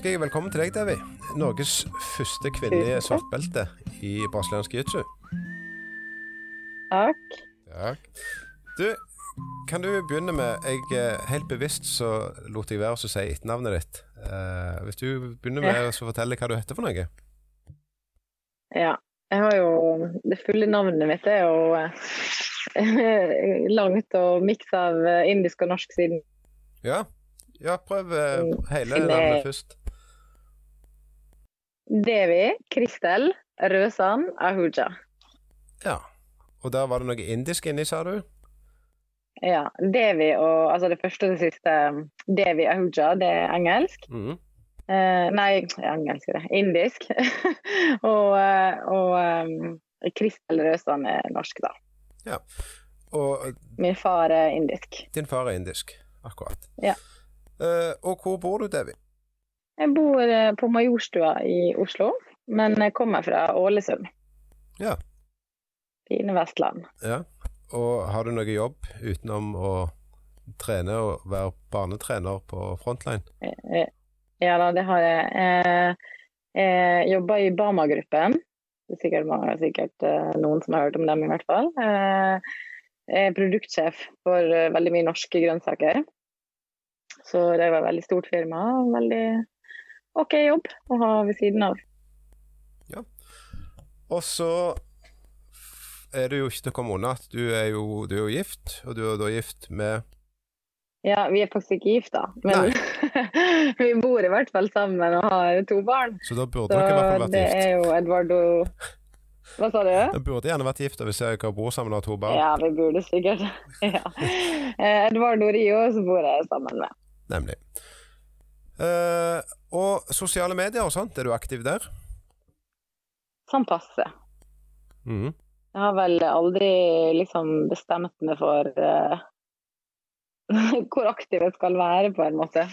ønsker jeg velkommen til deg, Devi. Norges første kvinnelige svartbelte i brasiliansk jiu-jitsu. Takk. Takk. Du, kan du begynne med jeg, eh, Helt bevisst så lot jeg være å si etternavnet ditt. Uh, hvis du begynner med å fortelle hva du heter for noe? Ja. Jeg har jo Det fulle navnet mitt er jo eh, langt og miks av eh, indisk og norsk siden. Ja, ja prøv eh, Mm, hele navnet først. Devi Kristel Røsan, Ahuja. Ja. Og der var det noe indisk inni, sa du? Ja. Devi og altså det første og det siste Devi Ahuja, det er engelsk. Mm. Eh, nei, engelsk er det. Indisk. og eh, og um, Kristel Røsan er norsk, da. Og eh, Min far er indisk. din far er indisk. Akkurat. Ja. Eh, og hvor bor du, Devi? Jeg bor eh, på Majorstua i Oslo, men jeg kommer fra Ålesund. Ja. Fine Vestland. Ja. Og har du noe jobb utenom å trene og være barnetrener på Frontline? Eh, Ja da, det har jeg. Eh, Jeg jobber i Bama-gruppen. Det er sikkert, mange- sikkert eh, noen som har hørt om dem, i hvert fall. Eh, Jeg er produktsjef for eh, veldig mye norske grønnsaker. Så det var et veldig stort firma. Veldig OK jobb å ha ved siden av. Ja. Og så er det jo ikke til å komme unna at du er jo, du er jo gift, og du er da gift med Ja, vi er faktisk ikke gift, da. Men vi bor i hvert fall sammen og har to barn. Så da burde dere i hvert fall vært gift. det er jo Eduardo Hva sa du? Det burde gjerne vært gift hvis dere bor sammen og har to barn. Ja, vi burde sikkert. ja. Eh, Eduardo Rio så bor jeg sammen med. Nemlig. Eh, og sosiale medier og sånt, er du aktiv der? Sånn passe. Mm. Jeg har vel aldri liksom bestemt meg for uh, hvor aktiv jeg skal være, på en måte.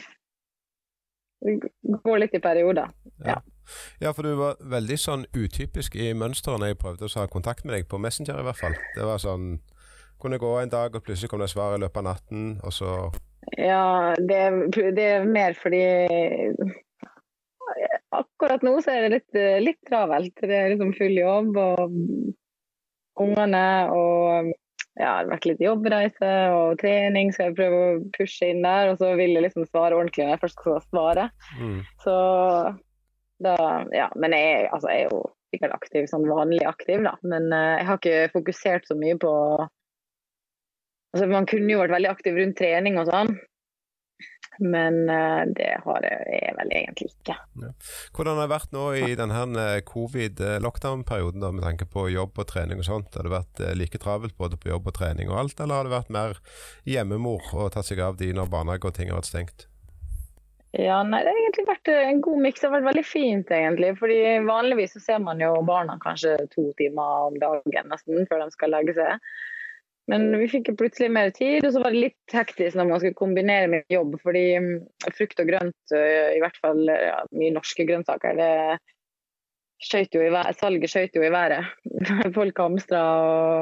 Det går litt i perioder. Ja, for du var veldig sånn utypisk i mønsteret når jeg prøvde å ha kontakt med deg på Messenger, i hvert fall. Det var sånn Kunne gå en dag, og plutselig kom det svar i løpet av natten, og så Ja, det, det er mer fordi Akkurat nå så er det litt, litt travelt. Det er liksom full jobb og ungene og ja, det har vært litt jobbreise og trening, skal jeg prøve å pushe inn der. Og så vil jeg liksom svare ordentlig når jeg først skal svare. mm. Så da Ja. Men jeg, er- altså, jeg er jo sikkert aktiv, sånn vanlig aktiv, da. Men uh, jeg har ikke fokusert så mye på Altså, man kunne jo vært veldig aktiv rundt trening og sånn. Men eh, det har jeg vel egentlig ikke. Hvordan har det vært nå i denne covid-lockdown-perioden, da, med tanke på jobb og trening og sånt? Har det vært eh, like travelt både på jobb og trening og alt, eller har det vært mer hjemmemor å ta seg av de når barnehage og ting har vært stengt? Ja, nei, Det har egentlig vært eh, en god miks. Det har vært veldig fint, egentlig. fordi Vanligvis så ser man jo barna kanskje to timer om dagen nesten før de skal legge seg. Men vi fikk plutselig mer tid, og så var det litt hektisk når man skulle kombinere med jobb. Fordi mm, frukt og grønt, i hvert fall ja, mye norske grønnsaker, det skjøt jo i været, salget skjøt jo i været. Folk hamstra,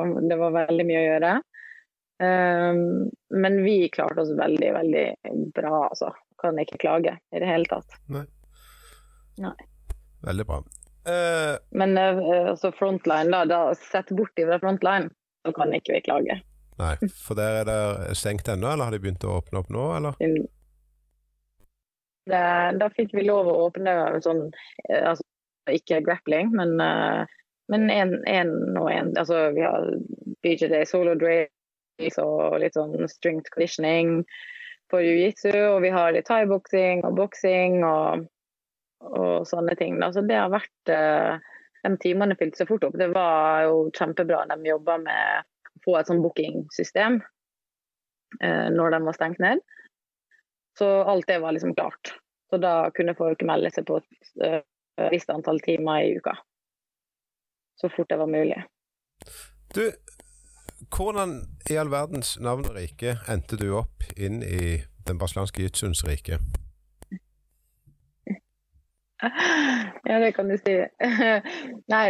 og det var veldig mye å gjøre. Men vi klarte oss veldig, veldig bra, altså. Kan ikke klage i det hele tatt. nei Veldig bra. Uh... Men altså frontline, da, da sett bort ifra frontline, så kan ikke vi klage. nei, for der er det stengt ennå, eller har de begynt å åpne opp nå, eller? Det, da fikk vi lov å åpne sånn eh, altså, Ikke grappling, men eh, men én og én. Altså, vi har BJJ solo drills og litt sånn strength conditioning for jiu-jitsu. Og vi har litt thaiboksing og boksing og, og sånne ting. Altså, det har vært eh, De timene fylte seg fort opp. Det var jo kjempebra. De jobba med å få et sånn bookingsystem eh, når de var stengt ned. Så alt det var liksom klart. Så da kunne folk melde seg på et eh, visst antall timer i uka. Så fort det var mulig. Du, hvordan i all verdens navn og rike endte du opp inn i den brasilianske jitsuens? Ja, det kan du si. Nei,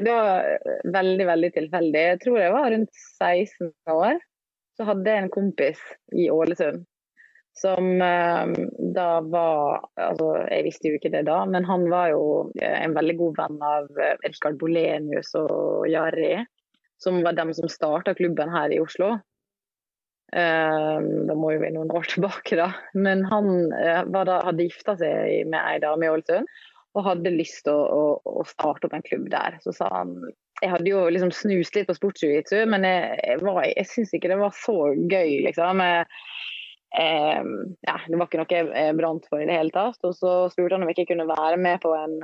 det var veldig, veldig tilfeldig. Jeg tror jeg var rundt 16 år. Så hadde jeg en kompis i Ålesund som eh, da var altså, Jeg visste jo ikke det da, men han var jo en veldig god venn av Rikard Bolenius og Jari, som var dem som starta klubben her i Oslo. Da må vi noen år tilbake, da. Men han da, hadde gifta seg med ei dame i Ålesund og hadde lyst til å, å, å, starte opp en klubb der. Så sa han Jeg hadde jo liksom snust litt på sportsjiu-jitsu, men jeg, jeg, jeg syns ikke det var så gøy, liksom. Jeg, eh, ja, det var ikke noe jeg brant for i det hele tatt. Og så spurte han om jeg ikke kunne være med på en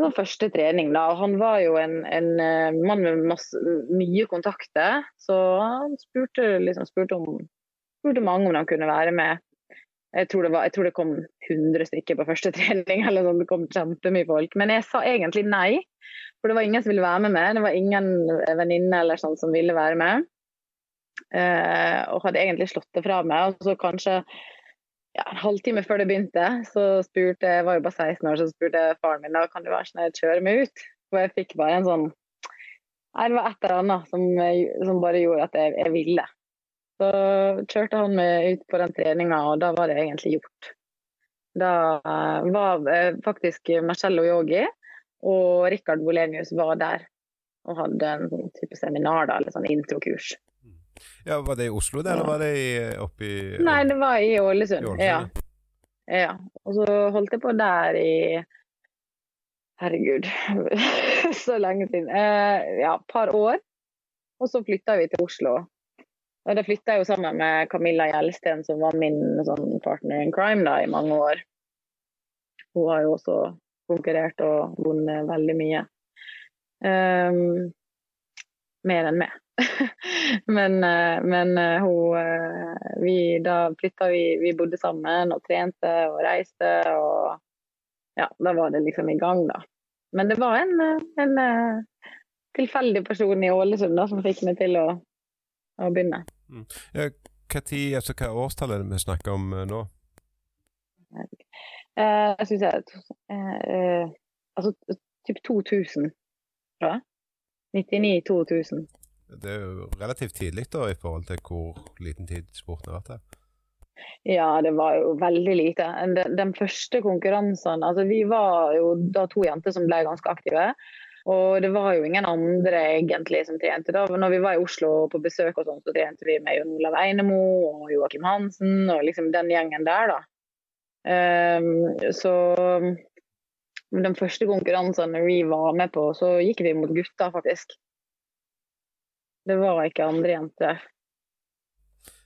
eh, første trening. da, Han var jo en, en eh, mann med masse, mye kontakter, så han spurte, liksom, spurte, om, spurte mange om han kunne være med. Jeg tror, var, jeg tror, det kom 100 stykker på første trening. eller sånn, Det kom kjempemye folk. Men jeg sa egentlig nei. For det var ingen som ville være med meg. Det var ingen venninne eller sånn som ville være med. Eh, og hadde egentlig slått det fra meg. Og så kanskje ja, en halvtime før det begynte, så spurte jeg var jo bare 16 år, så spurte jeg faren min da kan du være sånn kjøre meg ut. Og jeg fikk bare en sånn Nei, det var et eller annet som, som bare gjorde at jeg, jeg ville. Så kjørte han meg ut på den treninga, og da var det egentlig gjort. Da eh, var eh, faktisk Marcello Yogi og Rikard Bolenius var der og hadde en sånn type seminar, da, eller sånn introkurs. Ja, Var det i Oslo, det, eller var det oppe i Nei, det var i Ålesund. I Ålesund. Ja. ja. Og så holdt jeg på der i Herregud, så lenge siden. Eh, ja, et par år. Og så flytta vi til Oslo. Og da flytta jeg jo sammen med Camilla Gjelsten, som var min sånn, partner in crime da, i mange år. Hun har jo også konkurrert og vunnet veldig mye. Um, mer enn meg. men, uh, men uh, hun uh, vi, Da flytta vi Vi bodde sammen og trente og reiste og Ja, da var det liksom i gang, da. Men det var en, en tilfeldig person i Ålesund da, som fikk meg til å å begynne. Mm. Ja, hva, tid, altså, hva årstall er det vi snakker om nå? Uh, jeg syns jeg uh, Altså typ 2000, tror jeg. 99-2000. Det er jo relativt tidlig da, i forhold til hvor liten tid sporten har vært her. Ja, det var jo veldig lite. Den, den første konkurransen altså Vi var jo da to jenter som ble ganske aktive. Og det var jo ingen andre egentlig som trente. da. Når vi var i Oslo på besøk, og sånt, så trente vi med Jon Olav Einemo og Joakim Hansen og liksom den gjengen der. da. Um, så den første konkurransen vi var med på, så gikk vi mot gutter, faktisk. Det var ikke andre jenter.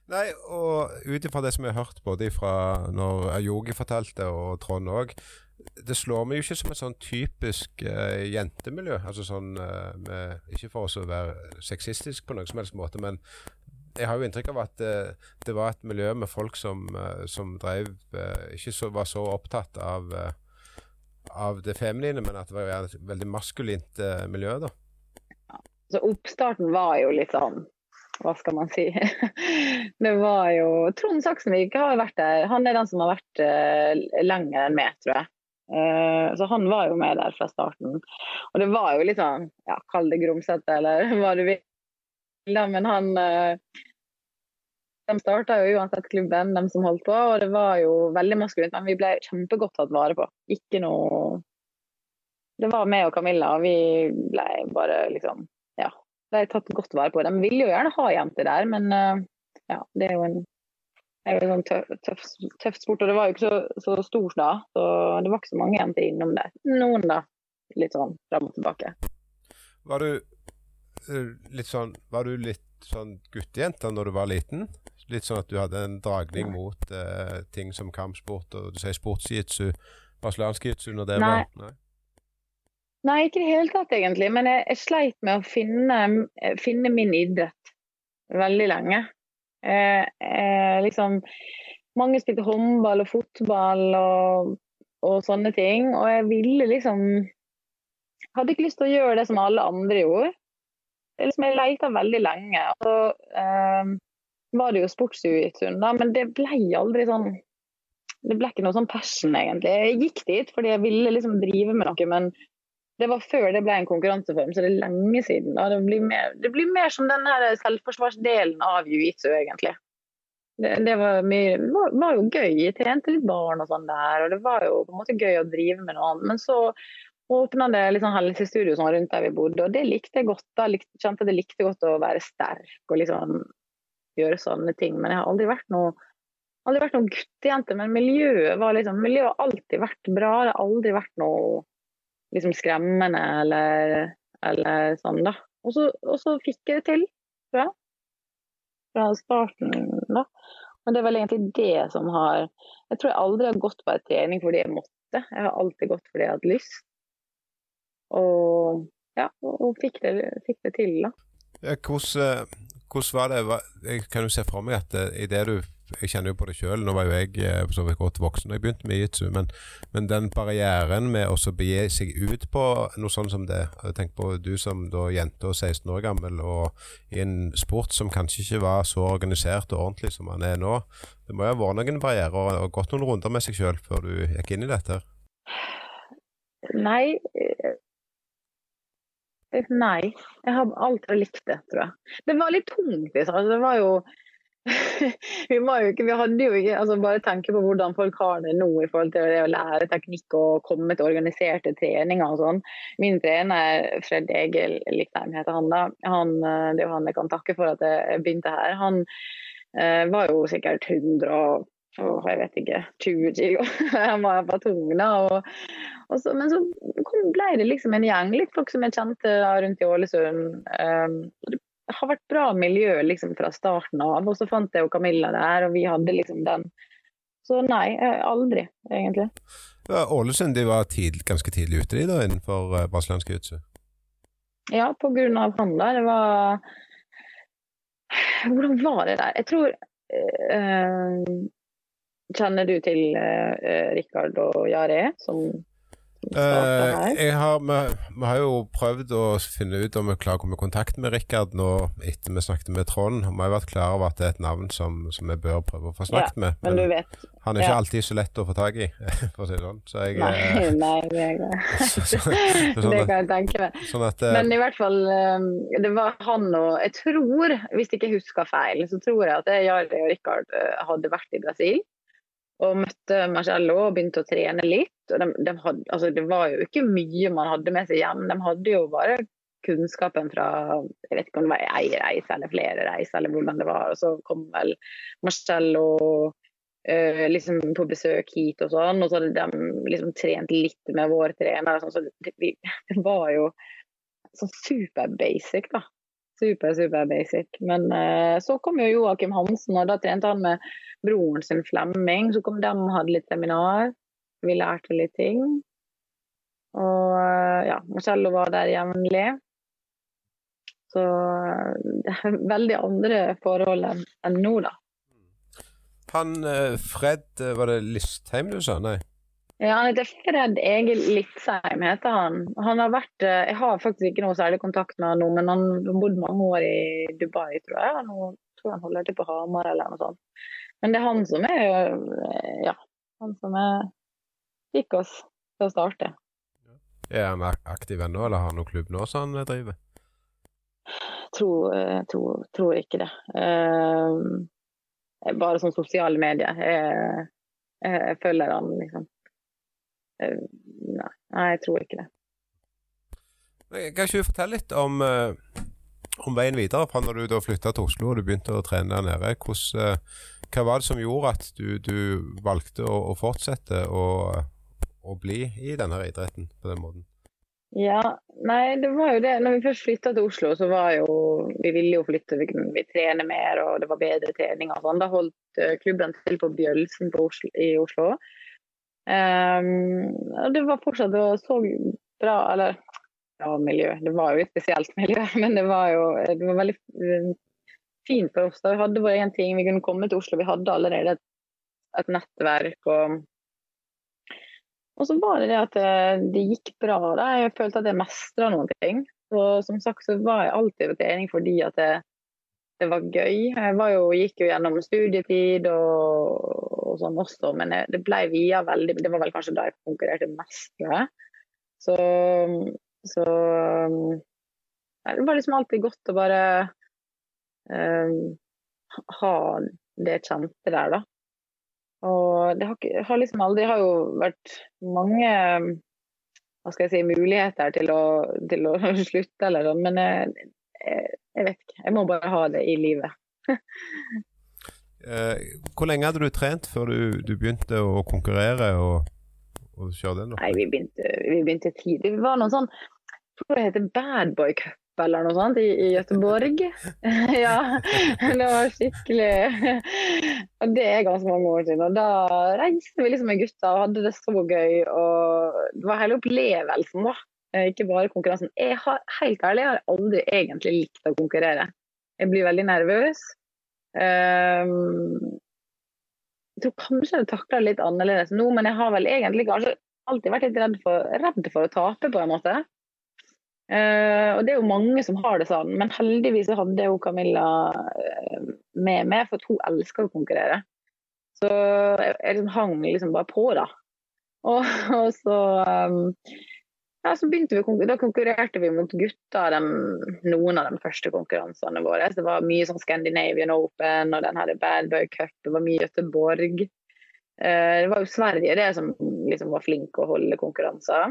Nei, og ut ifra det som jeg har hørt både fra når Ayogi fortalte, og Trond òg, det slår meg jo ikke som et sånn typisk uh, jentemiljø. Altså sånn uh, med, Ikke for oss å være sexistisk på noen som helst måte, men jeg har jo inntrykk av at uh, det var et miljø med folk som, som drev Ikke så, var så opptatt av, av det feminine, men at det var et veldig maskulint miljø, da. Så oppstarten var jo litt sånn hva skal man si. Det var jo Trond Saksenvik har vært der. Han er den som har vært lenger enn meg, tror jeg. Uh, så han var jo med der fra starten. Og det var jo litt sånn, ja, kall det grumsete eller hva du vil. Men han uh, De starta jo uansett klubben, de som holdt på, og det var jo veldig maskulint. Men vi ble kjempegodt tatt vare på. Ikke noe Det var meg og Camilla, og vi ble bare liksom Ja, ble tatt godt vare på. De vil jo gjerne ha jenter der, men uh, ja, det er jo en det er jo sånn tøff, tøff, tøff, sport, og det var jo ikke så, så stort da. Så det var ikke så mange jenter innom det. Noen, da. Litt sånn fram og tilbake. Var du eh, litt sånn Var du litt sånn guttejente når du var liten? Litt sånn at du hadde en dragning mot eh, ting som kampsport, og du sier sportsjitsu, brasiliansk jitsu når det Nei. var Nei. Nei, ikke i det hele tatt, egentlig. Men jeg, jeg sleit med å finne, finne min idrett veldig lenge. Eh, eh, liksom, mange spilte håndball og fotball og, og, sånne ting. Og jeg ville liksom Hadde ikke lyst til å gjøre det som alle andre gjorde. Liksom, jeg leita veldig lenge. Og så eh, var det jo sportsjujitsuen, men det ble aldri sånn Det ble ikke noe sånn passion, egentlig. Jeg gikk dit fordi jeg ville liksom drive med noe, men det var før det ble en konkurranseform, så det er lenge siden. Det blir, mer, det, blir mer, som den selvforsvarsdelen av jiu-jitsu, egentlig. Det, det, var mye, var, var, jo gøy. Jeg trente litt barn og sånn der, og det var jo på en måte gøy å drive med noe annet. Men så åpna det litt sånn helsestudio sånn rundt der vi bodde, og det likte jeg godt. Da likte, kjente det likte godt å være sterk og liksom gjøre sånne ting. Men jeg har aldri vært noe aldri vært noen guttejente, men miljøet var liksom, miljøet har alltid vært bra. Det har aldri vært noe liksom skremmende eller, eller sånn, da. Og så, og så, fikk jeg det til, tror jeg. Fra starten, da. Men det er vel egentlig det som har Jeg tror jeg aldri har gått på en trening fordi jeg måtte. Jeg har alltid gått fordi jeg hadde lyst. Og ja, og fikk det, fikk det til, da. Hvordan, eh, hvordan var det? Kan jo se for meg at idet i det du jeg kjenner jo på det sjøl. Nå var jo jeg eh, så vidt godt voksen da jeg begynte med jitsu, men, men, den barrieren med å begi seg ut på noe sånn som det Tenk på du som da jente og 16 år gammel, og i en sport som kanskje ikke var så organisert og ordentlig som man er nå. Det må jo ha vært noen barrierer og gått noen runder med seg sjøl før du gikk inn i dette? Nei. Eh, nei. Jeg har alltid likt det, tror jeg. Det var litt tungt. Altså. Det var jo vi, ikke, vi, hadde jo ikke altså Bare tenke på hvordan folk har det nå i forhold til det å lære teknikk og komme til organiserte treninger og sånn. Min trener, Fred Egil Likheim heter han da. Han, det er jo han jeg kan takke for at jeg begynte her. Han eh, var jo sikkert 100 og jeg vet ikke, 20 kilo. han var på tung da. Og, og så, men så ble det liksom en gjeng, litt folk som jeg kjente rundt i Ålesund. Um, har vært bra miljø liksom fra starten av. Og så fant jeg jo Camilla der, og vi hadde liksom den. Så nei, aldri, egentlig. Ja, Ålesund de var tid, ganske tidlig ute de da, innenfor uh, brasiliansk jiu Ja, av han der. Det var Hvordan var det der? Jeg tror uh, Kjenner du til uh, Rikard og Jare, som Uh, har, vi, vi, har jo prøvd å finne ut om vi klarer å komme i kontakt med Rikard nå etter vi snakket med Trond. Vi har vært klar over at det er et navn som, som vi bør prøve å få snakket ja, med. Men, men han er ikke ja. alltid så lett å få tak i, for å si det sånn. Så jeg, nei, eh, nei, er, så, så, så, det kan jeg tenke meg. Sånn at, uh, men i hvert fall, det var han og Jeg tror, hvis jeg ikke husker feil, så tror jeg at Jari og Rikard hadde vært i Brasil og møtte Marcello og begynte å trene litt. De, de had, altså Det var jo ikke mye man hadde med seg hjem. De hadde jo bare kunnskapen fra jeg vet ikke om det var ei reise eller flere reiser, eller hvordan det var. Og så kom vel Marcello uh, liksom på besøk hit og sånn, og så hadde de liksom trent litt med våre trener. Sånn, så det, det, var jo sånn super basic, da. Super, super basic. Men uh, så kom jo Joakim Hansen, og da trente han med broren sin Flemming. Så kom de og hadde litt seminar. Vi lærte litt ting. Og uh, ja, Marcello var der jevnlig. Så det er veldig andre forhold enn en nå, da. Han Fred, var det Listheim du sa? Nei? Ja, han heter Fred Egil Litzheim, heter han. Han har vært, eh, Jeg har faktisk ikke noe særlig kontakt med han nå, men han har bodd mange år i Dubai, tror jeg. Nå tror jeg han holder til på Hamar eller noe sånt. Men det er han som er eh, ja, han som er, fikk oss til å starte. Er han aktiv ennå, eller har han noen klubb nå som han driver? Tror, eh, tror, tror ikke det. Uh, bare sånn sosiale medier. Jeg, jeg, jeg følger han, liksom. Eh, nei, jeg tror ikke det. Kan ikke du fortelle litt om, eh, om veien videre fra når du da flytta til Oslo og du begynte å trene der nede? Hvordan, eh, hva var det som gjorde at du, du valgte å, å fortsette å, å, bli i denne idretten på den måten? Ja, nei, det var jo det. Når vi først flytta til Oslo, så var jo Vi ville jo flytte, vi kunne trene mer, og det var bedre trening og sånn. Da holdt klubben til på Bjølsen på Oslo, i Oslo. Um, det var fortsatt det så bra Eller bra miljø, det var jo et spesielt miljø, men det var jo det var veldig eh, fint for oss. Da vi hadde vår egen ting, vi kunne komme til Oslo, vi hadde allerede et, et nettverk. og og så var det det at eh, det gikk bra. Da. Jeg følte at jeg mestra noen ting. Og som sagt så var jeg alltid på trening fordi at det, det var gøy. Jeg var jo, gikk jo gjennom studietid og, og sånn også, men det ble via veldig Det var vel kanskje da jeg konkurrerte mest, tror. Så, så Det var liksom alltid godt å bare um, ha det kjente der, da. Og det har, har liksom aldri har jo vært mange hva skal jeg si, muligheter til å, til å slutte eller sånn, men jeg, jeg, jeg, vet ikke. Jeg må bare ha det i livet. eh, hvor lenge hadde du trent før du, du begynte å konkurrere og, og kjøre den? Nei, vi begynte, vi begynte tidlig. Det var noen sånn jeg tror det heter Bad Boy Cup eller noe sånt i, i Göteborg. ja, det var skikkelig Og det er ganske mange år siden. Og da reiste vi liksom med gutta og hadde det så gøy. Og det var hele opplevelsen, da. Eh, ikke bare konkurransen. Jeg har, helt ærlig, jeg har aldri egentlig likt å konkurrere. Jeg blir veldig nervøs. Um, jeg tror kanskje jeg takler litt annerledes nå, men jeg har vel egentlig kanskje alltid vært litt redd for, redd for å tape, på en måte. Uh, og det er jo mange som har det sånn, men heldigvis hadde jo Camilla uh, med meg, for hun elsker å konkurrere. Så jeg, jeg liksom hang liksom bare på, da. Og, og så um, ja, så begynte vi, Da konkurrerte vi mot gutter de, noen av de første konkurransene våre. Så det var mye sånn Scandinavian Open og den her Bad Boy Cup. Det var mye Göteborg. Uh, det var jo Sverige det som liksom var flink å holde konkurranser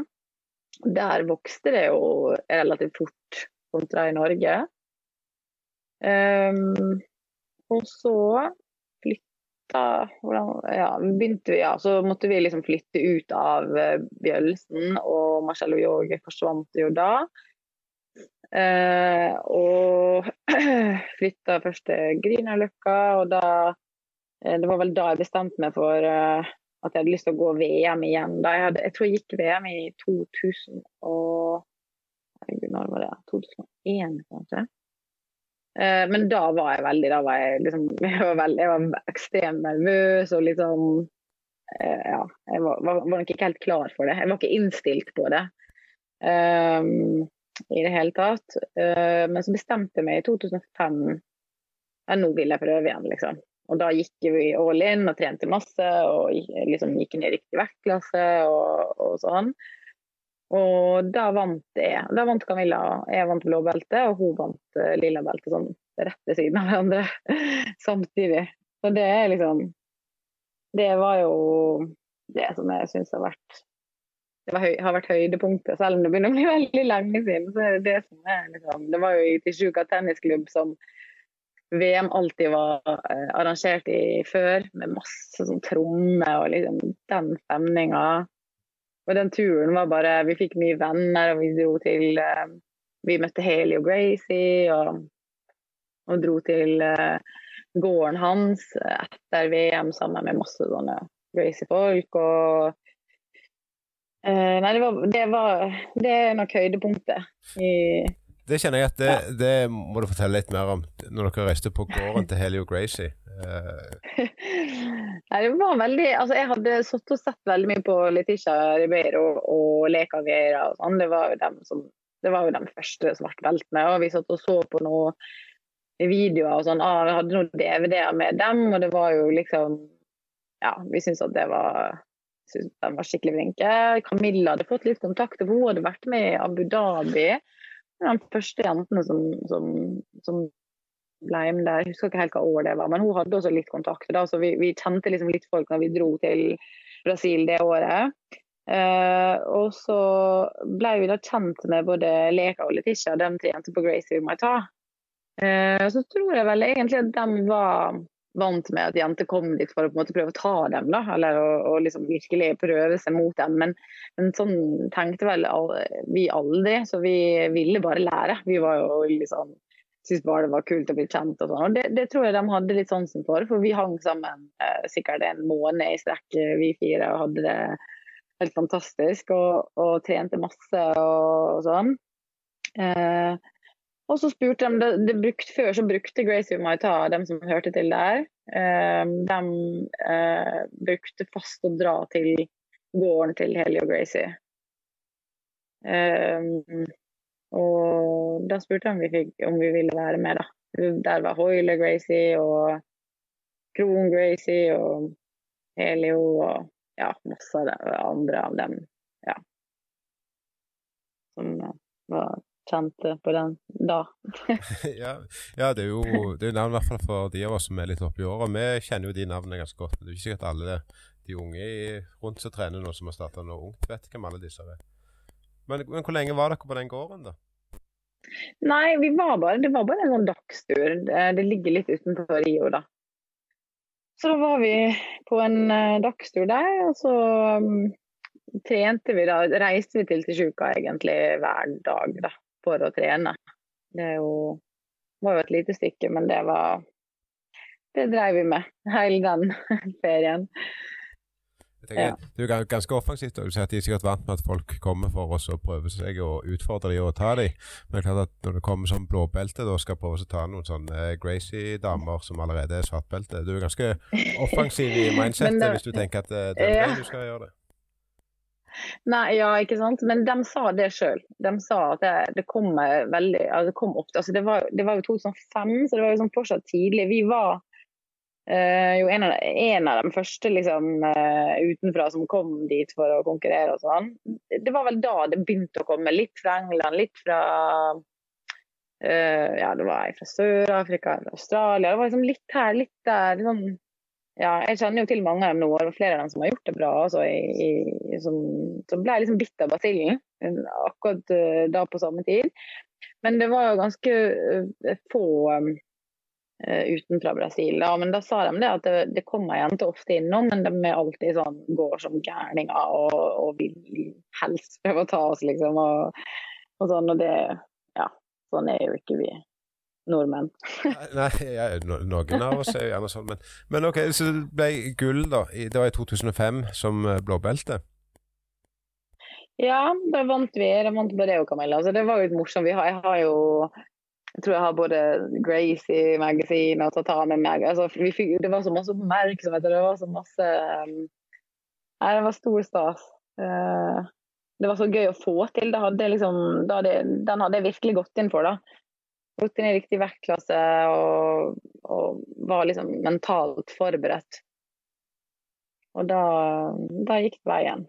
der vokste det jo relativt fort kontra i Norge. Um, og så flytta ja, begynte vi, ja, så måtte vi liksom flytte ut av uh, Bjølsen, og Marcello Jorge forsvant jo da. Uh, og flytta først til Grünerløkka, og da uh, Det var vel da jeg bestemte meg for at jeg hadde lyst til å gå VM igjen. Jeg, hadde, jeg, tror jeg gikk VM i 2000 og Herregud, når var det? 2001, kanskje? Eh, men da var jeg veldig Da var jeg liksom Jeg var, veld, jeg var ekstremt nervøs og liksom eh, Ja, jeg var, var, var, nok ikke helt klar for det. Jeg var ikke innstilt på det um, i det hele tatt. Uh, men så bestemte jeg meg i 2005 at nå vil jeg prøve igjen, liksom. Og da gikk vi all in og trente masse og liksom gikk ned i riktig vektklasse og, og, sånn. Og da vant jeg. Da vant Camilla. Jeg vant blå belte, og hun vant uh, lilla belte sånn rett ved siden av hverandre samtidig. Så det er liksom Det var jo det som jeg syns har vært det høy, har vært høydepunktet, selv om det begynner å bli veldig lenge siden. så er Det det som er liksom, det var jo i Tisjuka tennisklubb som VM alltid var eh, arrangert i før, med masse sånn tromme og liksom den stemninga. Og den turen var bare Vi fikk mye venner, og vi dro til eh, Vi møtte Haley og Gracie, og, og dro til eh, gården hans etter VM sammen med masse sånne Gracie-folk. og Nei, det var, det var Det er nok høydepunktet i det kjenner jeg at det, det, må du fortelle litt mer om når dere reiste på gården til Helio Gracie. Uh. Nei, det var veldig Altså, jeg hadde satt og sett veldig mye på Letitia Ribeiro og Leka Vieira og sånn. Det var jo dem som det var jo de første svartbeltene. Og vi satt og så på noen videoer og sånn. Ah, vi hadde noen DVD-er med dem, og det var jo liksom Ja, vi syntes at det var synes de var skikkelig flinke. Camilla hadde fått litt kontakt, hun hadde vært med i Abu Dhabi de første jentene som, som, som ble med der. Jeg husker ikke helt hva år det var, men hun hadde også litt kontakt. Vi, vi kjente liksom litt folk når vi dro til Brasil det året. Uh, og så ble vi da kjent med både Leka og Letitia, de tre jentene på Gracie My Ta. Uh, så tror jeg vel egentlig at de var vant med at jenter kom dit for å på en måte prøve å ta dem, da, eller å, å liksom virkelig prøve seg mot dem. Men, men, sånn tenkte vel vi aldri, så vi ville bare lære. Vi var jo liksom syntes bare det var kult å bli kjent og sånn. Og det, det, tror jeg de hadde litt sansen for, for vi hang sammen eh, sikkert en måned i strekk, vi fire, og hadde det helt fantastisk. Og, og trente masse og, og sånn. Eh, og så spurte de, det, det brukt, Før så brukte Gracie Maita, dem som hørte til der, eh, de eh, brukte fast å dra til gården til Helly og Gracie. Eh, og da spurte de om vi, fikk, om vi ville være med, da. Der var Hoyle Gracie og Kron Gracie og Helio og ja, masse andre av dem. Ja. Som var kjente på den da. ja, ja, det er jo det er navn i hvert fall for de av oss som er litt oppi åra. Vi kjenner jo de navnene ganske godt. Det er ikke sikkert alle de unge rundt som trener nå, som har starta noe ungt, vet hvem alle disse er. Men, men, hvor lenge var dere på den gården, da? Nei, vi var bare, det var bare en sånn dagstur. Det, ligger litt utenfor Rio, da. Så da var vi på en uh, dagstur der, og så um, trente vi da, reiste vi til sjuka egentlig hver dag da, for å trene. Det jo, var jo et lite stykke, men det var Det drev vi med hele den ferien. Tenker, ja. Det er jo ganske offensivt. Du sier at De er sikkert vant med at folk kommer for oss og prøver seg og utfordrer dem og ta dem. Men det er klart at når det kommer som blåbelte og skal prøve å ta noen sånne Gracie-damer som allerede er svartbelte Du er ganske offensiv i mindsettet hvis du tenker at eh, det er ja. du skal gjøre det. Nei, ja, ikke sant. Men de sa det sjøl. De sa at det, det kom veldig altså det kom ofte. Altså det, var, det var jo 2005, så det var jo sånn fortsatt tidlig. Vi var uh, jo en av, en av, de første liksom, uh, utenfra som kom dit for å konkurrere og sånn. Det var vel da det begynte å komme. Litt fra England, litt fra uh, Ja, det var fra Sør-Afrika, Australia. Det var liksom litt her, litt der. Liksom, ja, jeg kjenner jo til mange av dem nå, og flere av dem som har gjort det bra. Altså, i, i, som, som, ble liksom bitt av basillen akkurat uh, da på samme tid. Men det var jo ganske uh, få um, utenfra Brasil. Da. Men da sa de det at det, det kommer jenter ofte innom, men de er alltid sånn, går som gærninger og, og vil helst prøve å ta oss, liksom. Og, og sånn, og det Ja, sånn er jo ikke vi nordmenn. Nei, jeg, noen av oss er jo gjerne sånn, men, men, ok, så det ble gull, da. Det var i 2005 som eh, blåbelte? Ja, da vant vi. Da vant og Camilla. Så det var jo litt morsomt. Har, jeg har jo jeg tror jeg har både Gracie Magasin og Tata med meg. Altså, fikk, det var så masse oppmerksomhet og det var så masse um, Nei, det var stor stas. Uh, det var så gøy å få til. Hadde liksom, hadde, den hadde jeg virkelig gått inn for. da gått inn i riktig vektklasse og, og, var liksom mentalt forberedt. Og da, da gikk det veien.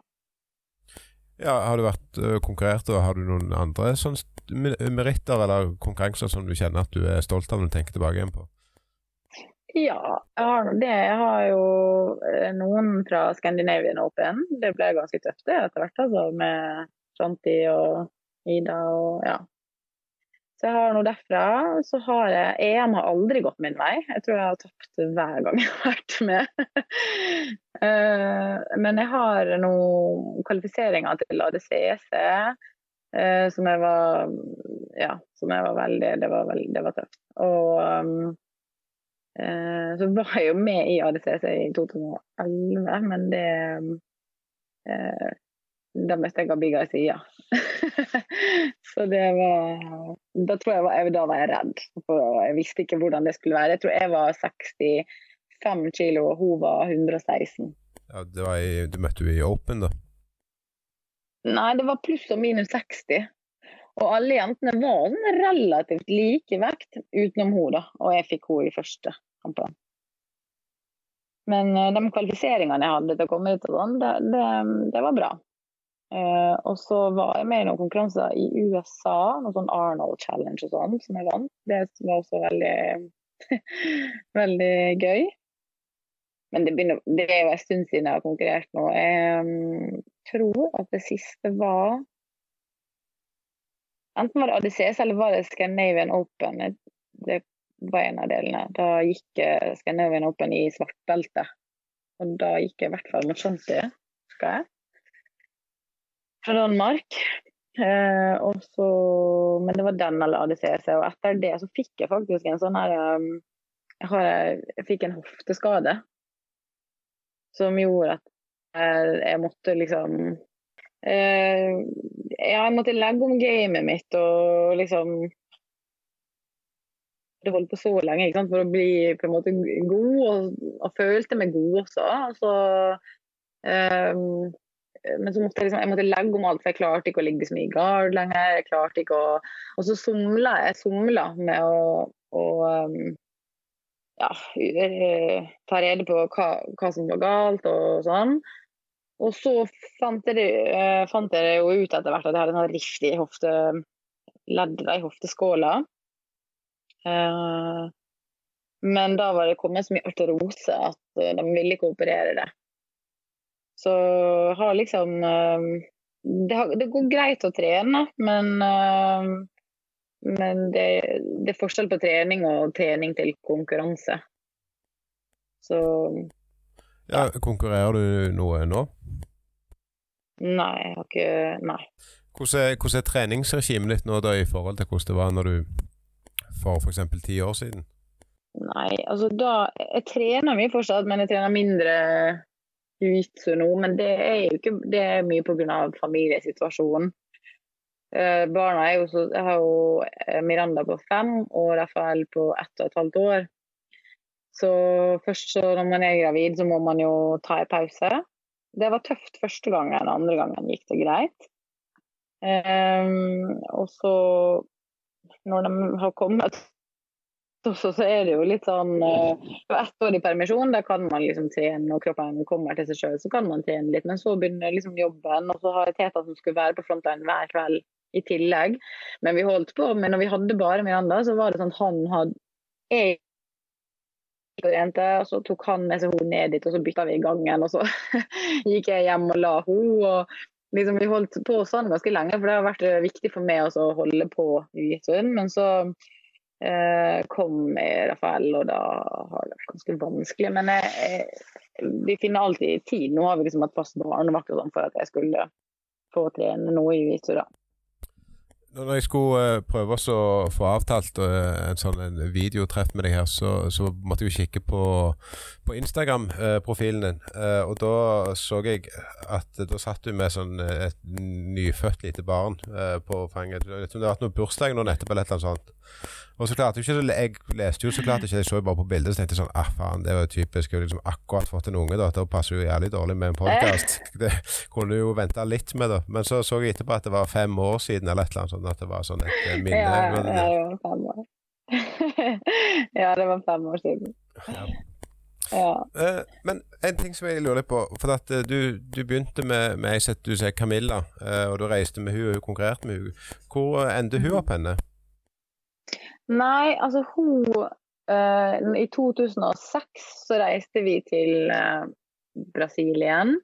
Ja, Har du vært konkurrert, og har du noen andre sånn meritter eller konkurranser som du kjenner at du er stolt av når du tenker tilbake igjen på? Ja, jeg har det. Jeg har jo noen fra Scandinavian Open. Det ble ganske tøft det etter hvert, altså, med Shanti og Ida og ja, så jeg har noe derfra. Så har jeg EM har aldri gått min vei. Jeg tror jeg har tapt hver gang jeg har vært med. Eh, men jeg har noen kvalifiseringer til ADCC eh, som jeg var Ja, som jeg var veldig Det var, veldig, det var tøft. Og um, så var jeg jo med i ADCC i 2011, men det da møtte jeg Gabi sida. så det var Da tror jeg var, da var jeg redd. For jeg visste ikke hvordan det skulle være. Jeg tror jeg var 65 kilo, og hun var 116. Ja, det var i, Du møtte henne i Open, da? Nei, det var pluss og minus 60. Og alle jentene var sånn relativt like vekt, utenom hun da. Og jeg fikk henne i første kampen. Men uh, de kvalifiseringene jeg hadde til å komme ut, og sånn, det, det, det var bra. Uh, og så var jeg med i noen konkurranser i USA, noe sånn Arnold Challenge og sånn, som jeg vant. Det var også veldig, veldig gøy. Men det, begynner, det, er jo en stund siden jeg har konkurrert nå. Jeg tror at det siste var Enten var det ADCS eller var det Scandinavian Open. Det var en av delene. Da gikk eh, Scandinavian Open i svartbelte. Og da gikk jeg i hvert fall mot Shanti, husker jeg fra Danmark. Eh, så, men det var den eller ADCC. Og etter det så fikk jeg faktisk en sånn her um, jeg, har, jeg, fikk en hofteskade som gjorde at jeg, jeg måtte liksom eh, Jeg måtte legge om gamet mitt og liksom Det holdt på så lenge sant, for å bli på en måte god, og, og følte meg god også. Altså, um, men så måtte jeg, liksom, jeg måtte legge om alt, for jeg klarte ikke å ligge så mye i gard lenger. jeg klarte ikke å... Og så somla jeg somla med å, å um, ja, ta rede på hva, hva, som var galt og sånn. Og så fant jeg, uh, fant jeg jo ut etter hvert at jeg hadde en rift i hofte, i hofteskåla. Uh, men da var det kommet så mye arterose at de ville ikke operere det. Så har liksom det, har, det, går greit å trene, men, men det, det, er forskjell på trening og trening til konkurranse. Så ja, Konkurrerer du noe nå? Nei, jeg har ikke Nei. Hvordan er, hvordan er treningsregimet ditt nå da i forhold til hvordan det var når du for f.eks. ti år siden? Nei, altså da Jeg trener mye fortsatt, men jeg trener mindre jiu-jitsu nå. Men det er jo ikke Det er mye pga. familiesituasjonen. Uh, barna er jo så Jeg har jo eh, Miranda på fem og Rafael på ett og et halvt år. Så først så når man er gravid, så må man jo ta en pause. Det var tøft første gangen, andre gangen gikk det greit. Um, og så, når de har kommet, så, så er det jo litt sånn uh, Ett år i permisjon, da kan man liksom trene når kroppen kommer til seg sjøl, så kan man trene litt. Men så begynner liksom jobben, og så har jeg Teta som skulle være på frontline hver kveld i tillegg. Men vi holdt på. Men når vi hadde bare Miranda, så var det sånn at han hadde jeg jente, og så tok han med seg henne ned dit, og så bytta vi i gangen. Og så gikk jeg hjem og la henne. og liksom Vi holdt på sånn ganske lenge, for det har vært eh, viktig for meg å holde på jiu-jitsuen. Men så eh, kom Rafael, og da har det vært ganske vanskelig. Men jeg, jeg, vi finner alltid tid. Nå har vi liksom hatt fast barnevakt sånn for at jeg skulle få trene noe i jiu-jitsu. da. Når jeg skulle uh, prøve å få avtalt uh, en sånn en videotreff med deg her, så, så, måtte jeg jo kikke på, på Instagram-profilen din. Og da så jeg at da satt du med sånn et nyfødt lite barn på fanget. Det har vært noe bursdag nå nettopp eller annet sånt. Og så klarte jeg ikke Jeg leste jo så klart ikke, jeg så bare på bildet så tenkte jeg sånn Ah, faen, det var jo typisk. Jeg har liksom akkurat fått en unge, da. Det passer jo jævlig dårlig med en podkast. Det kunne du jo venta litt med, da. Men så så jeg etterpå at det var fem år siden, eller et eller annet sånt. At det var sånn et eh, minne. Ja, men, ja, det var fem år. ja, det var fem år siden. Ja. ja. Men en ting som jeg lurer litt på. For at du, du, begynte med, med jeg som du sier Camilla, og du reiste med hun og hun konkurrerte med hun. Hvor endte hun opp henne? Nei, altså hun uh, I 2006 så reiste vi til uh, Brasilien.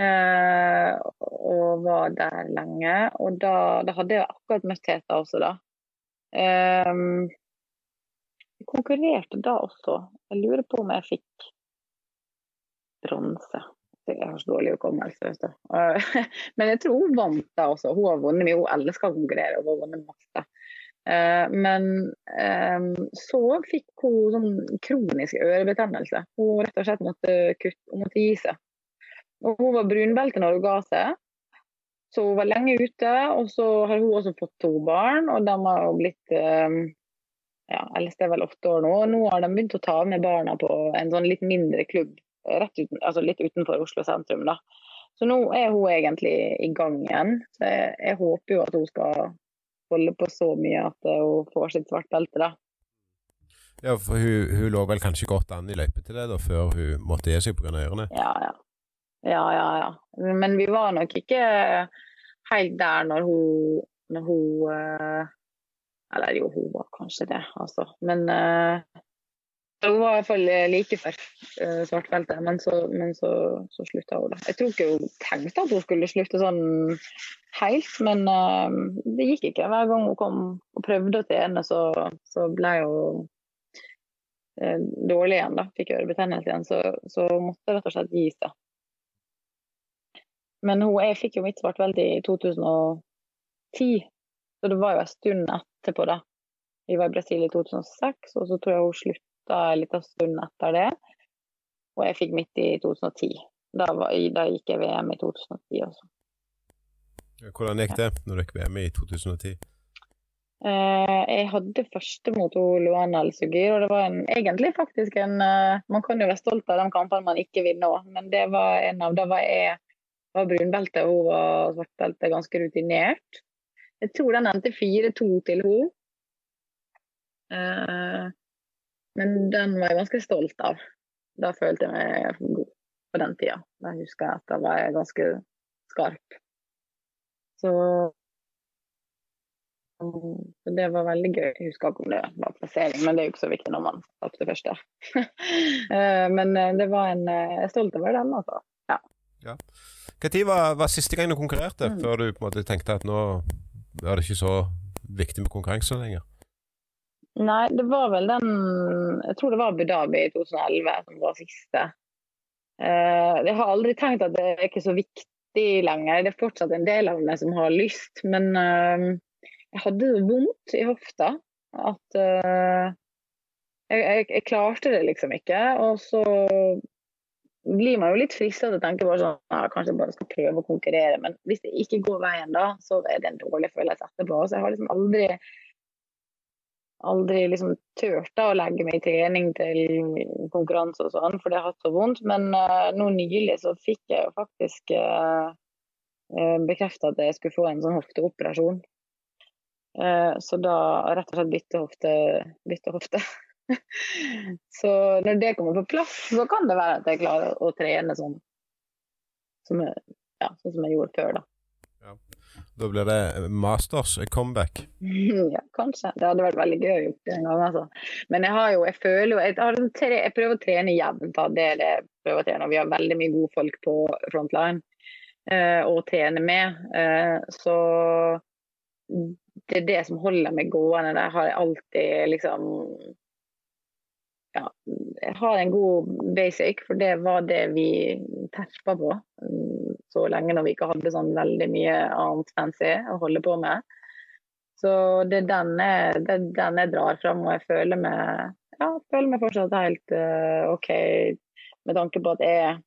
Uh, og var der lenge. Og da, da hadde jeg akkurat møtt Teta også, da. Um, jeg konkurrerte da også. Jeg lurer på om jeg fikk bronse. Jeg har så dårlig hukommelse, vet du. Men jeg tror hun vant da også. Hun har vunnet mye. Hun elsker å konkurrere Hun har vunnet masse. Eh, men ehm, så fikk hun sånn kronisk ørebetennelse. Hun rett og slett måtte, kutte, hun måtte gi seg. Og hun var brunbelte når hun ga seg, så hun var lenge ute. Og så har hun også fått to barn, og de har blitt ehm, ja, Eldste er vel åtte år nå. Og nå har de begynt å ta med barna på en sånn litt mindre klubb uten, altså litt utenfor Oslo sentrum. da. Så nå er hun egentlig i gang igjen. Så jeg, jeg håper jo at hun skal holde på så mye at hun får sitt svarte belte, da. Ja, for hun, hun, lå vel kanskje godt an i løypa til det da, før hun måtte gi seg pga. ørene? Ja, ja. Ja, ja, ja. Men vi var nok ikke helt der når hun, når hun eh, Eller jo, hun var kanskje det, altså. Men uh, hun var i hvert fall like før uh, svartbeltet, men, så, men så, så slutta hun, da. Jeg tror ikke hun tenkte at hun skulle slutte sånn helt, men uh, det gikk ikke. Hver gang hun kom og prøvde å trene, så, så ble hun uh, dårlig igjen. da, Fikk ørebetennelse igjen, så, så måtte rett og slett gi seg. Men hun, jeg fikk jo mitt svartbelte i 2010, så det var jo en stund etterpå. da. Vi var i Brasil i 2006, og så tror jeg hun slutta en liten stund etter det. Og jeg fikk midt i 2010. Da, var, da gikk jeg VM i 2010 også. Hvordan gikk det når du gikk VM i 2010? Uh, jeg hadde første mot Luana El-Sugir, og det var en, egentlig faktisk en uh, Man kan jo være stolt av de kampene man ikke vinner òg, men det var en av Da var jeg var brunbelte, og hun var svartbelte, ganske rutinert. Jeg tror den endte 4-2 til henne. Uh, men den var jeg ganske stolt av. Da følte jeg meg god på den tida. Da husker jeg at da var jeg ganske skarp. Så det var veldig gøy. Jeg husker ikke om det var plassering, men det er jo ikke så viktig når man tapte første. Eh, men eh, det var en Jeg er stolt over den, altså. Ja. ja. Når var, var siste gang du konkurrerte, mm. før du på en måte tenkte at nå er det ikke så viktig med konkurranse lenger? Nei, det var vel den Jeg tror det var Abu Dhabi i 2011 som var siste. Jeg har aldri tenkt at det er ikke så viktig lenger. Det er fortsatt en del av meg som har lyst, men uh, jeg hadde vondt i hofta. At uh, jeg, jeg, jeg, klarte det liksom ikke. Og så blir man jo litt frista til å tenke bare sånn ja, kanskje jeg bare skal prøve å konkurrere. Men hvis det ikke går veien da, så er det en dårlig følelse etterpå. Så jeg har liksom aldri aldri liksom turte å legge meg i trening til konkurranse og sånn, for det har hatt så vondt. Men uh, nå nylig så fikk jeg jo faktisk uh, uh, bekrefta at jeg skulle få en sånn hofteoperasjon. Uh, så da rett og slett bytte hofte. Bytte hofte. så når det kommer på plass, så kan det være at jeg klarer å trene sånn som jeg, ja, sånn som jeg gjorde før, da. Da blir det Masters comeback? Ja, kanskje. Det hadde vært veldig gøy å gjøre det en gang. Altså. Men jeg har jo, jeg føler jo Jeg, tre, jeg prøver å trene jevnt. Det er det jeg prøver å trene. Vi har veldig mye gode folk på frontline uh, å trene med. Uh, så det er det som holder meg gående. Der har jeg alltid liksom ja, jeg har en god basic, for det var det vi terpa på så lenge når vi ikke hadde sånn veldig mye annet fancy å holde på med. Så det er den jeg, drar fram, og jeg føler meg, ja, føler meg fortsatt helt uh, OK med tanke på at jeg,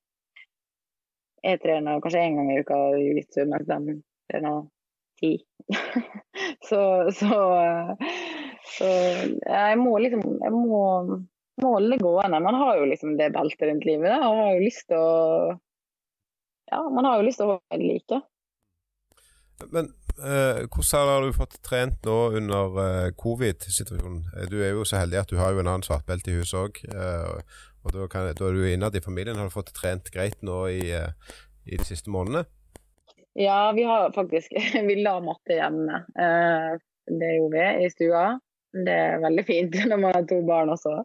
jeg trener kanskje én gang i uka jiu-jitsu, mens de trener ti. så, så, så jeg må liksom Jeg må, holde det gående. Man har jo liksom det beltet rundt livet da, og har jo lyst til å ja, man har jo lyst til å være like. Men eh, hvordan har du fått trent nå under eh, covid-situasjonen? Eh, du er jo så heldig at du har jo en annen svartbelte i huset òg. Eh, og da, kan, da, er du innad i familien. Har du fått trent greit nå i, eh, i de siste månedene? Ja, vi har faktisk Vi la matte hjemme. Eh, det gjorde vi i stua. Det er veldig fint når man har to barn også.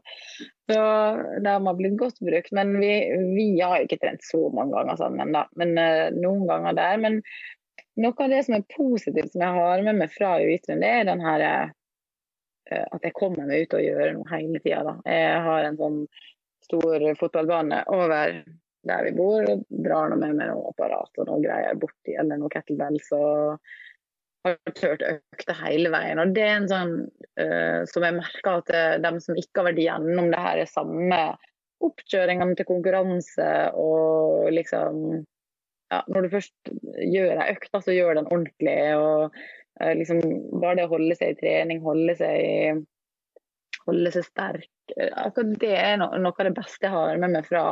Så det har blitt godt brukt. Men vi, vi har ikke trent så mange ganger sammen, da. Men uh, noen ganger der. Men noe av det som er positivt som jeg har med meg fra Uitren, det er den her uh, at jeg kommer meg ut og gjør noe hele tida. Jeg har en sånn stor fotballbane over der vi bor, og drar nå med meg noe apparat og noe greier borti, eller noe kettlebells. og har turt økte hele veien. Og det er en sånn uh, som jeg merker at uh, de som ikke har vært gjennom det her, er samme oppkjøringene til konkurranse og liksom ja, Når du først gjør ei økt, så gjør den ordentlig. og uh, liksom Bare det å holde seg i trening, holde seg, holde seg sterk Akkurat det er no noe av det beste jeg har med meg fra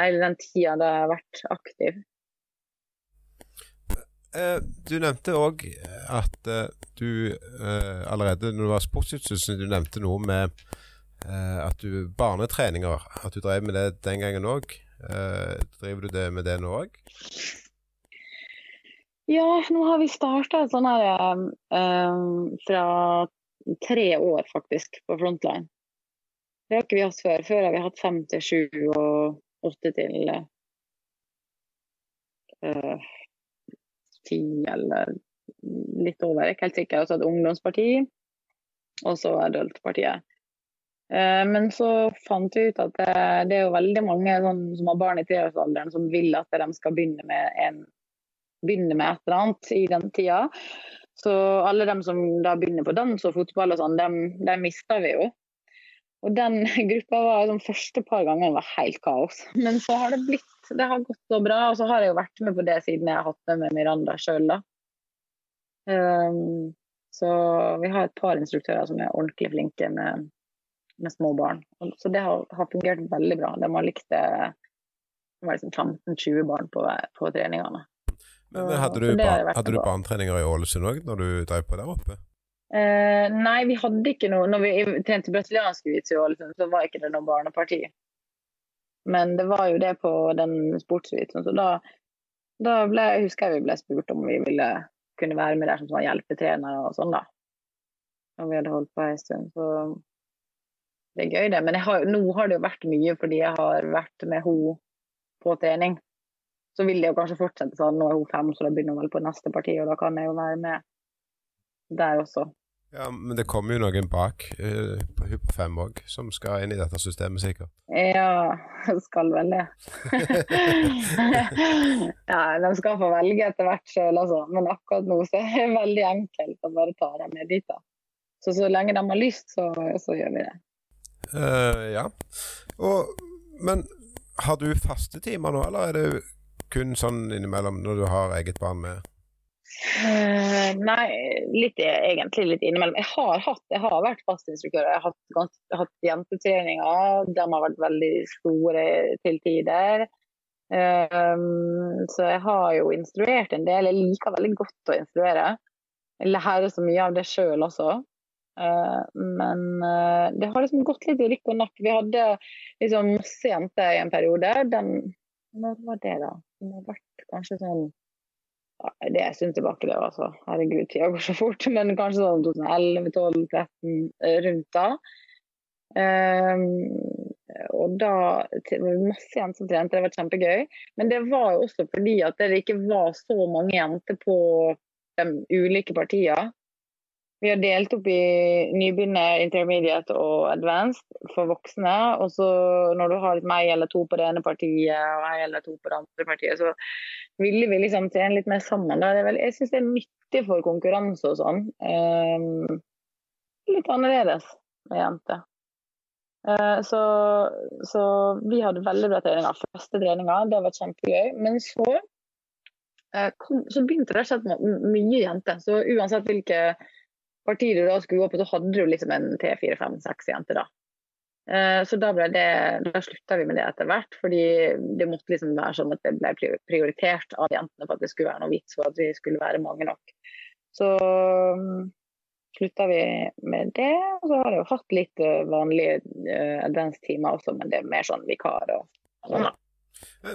hele den tida da jeg har vært aktiv. Eh, du nevnte òg at eh, du eh, allerede når du var sportsutstyr, du nevnte noe med at du barnetreninger, at du drev med det den gangen òg. driver du det med det nå òg? Ja, nå har vi starta sånn her fra tre år faktisk på Frontline. Det har ikke vi hatt før. Før har vi hatt fem til sju og åtte til uh, ti eller litt over, ikke helt sikker. Og så et ungdomsparti, og så Adult-partiet. Eh, men så fant vi ut at det, det er jo veldig mange sånn, som har barn i treårsalderen som vil at de skal begynne med, en, begynne med et eller annet i den tida. Så alle de som da begynner på dans og fotball og sånn, dem, dem mister vi jo. Og den gruppa var de første par gangene helt kaos. Men så har det blitt Det har gått så bra. Og så har jeg jo vært med på det siden jeg har hatt med meg Miranda sjøl, da. Um, så vi har et par instruktører som er ordentlig flinke med, med små barn. Så det har, har, fungert veldig bra. De har likt det. Det var liksom 15-20 barn på, på treningene. Men, men hadde, du, ba, hadde du barnetreninger i Ålesund òg, når du drev på der oppe? Uh, nei, vi hadde ikke noe Når vi trente brasiliansk jiu Ålesund så var ikke det noe barneparti. Men det var jo det på den sportsvitsen. Så da, da ble, husker jeg vi ble spurt om vi ville kunne være med der som sånn hjelpetrener og sånn, da. Og vi hadde holdt på en stund. Så det er gøy, det. Men har, nå har det jo vært mye fordi jeg har vært med henne på trening. Så vil det jo kanskje fortsette sånn. Nå er hun fem, så da begynner hun vel på neste parti, og da kan jeg jo være med der også. Ja, Men det kommer jo noen bak uh, på på fem òg, som skal inn i dette systemet, sikkert? Ja, skal vel det. ja, de skal få velge etter hvert sjøl, altså. Men akkurat nå så er det veldig enkelt å bare ta dem med dit. da. Så så lenge de har lyst, så, så gjør vi det. Uh, ja. Og, men har du faste timer nå, eller er det kun sånn innimellom når du har eget barn med? Uh, nei, litt, egentlig litt innimellom. Jeg har, hatt, jeg har vært fastinstruktør. Jeg har hatt, hatt jentetreninger. De har vært veldig store til tider. Uh, så jeg har jo instruert en del. Jeg liker veldig godt å instruere. Jeg lærer så mye av det sjøl også. Uh, men det har liksom gått litt i rykk og nakk. Vi hadde liksom masse jenter i en periode. Den, når var det, da? Det har vært kanskje sånn det en stund tilbake, det. altså. Herregud, tida går så fort. Men kanskje sånn 2011, 12, 13, rundt da. Um, og da det var masse jenter som trente, det var kjempegøy. Men det var jo også fordi at det ikke var så mange jenter på de ulike partiene. Vi har delt opp i nybegynner, intermediate og advanced for voksne. Og så når du har litt meg eller to på det ene partiet og jeg eller to på det andre partiet, så ville vi liksom trene litt mer sammen. Vel, jeg syns det er nyttig for konkurranse og sånn. Um, litt annerledes med jenter. Uh, så, så, vi hadde veldig bra treninger. Første treninga, det var kjempegøy. Men så, uh, kom, så begynte det å skje mye jenter. Så uansett hvilke partiet du da skulle gå på, så hadde du liksom en tre, fire, fem, seks jenter da. Eh, så da, ble da slutta vi med det etter hvert, fordi det måtte liksom være sånn at det ble prioritert av jentene for at det skulle være noe vits for at vi skulle være mange nok. Så um, slutta vi med det. Og så har jeg jo hatt litt uh, vanlige uh, advance-timer også, men det er mer sånn vikar og sånn.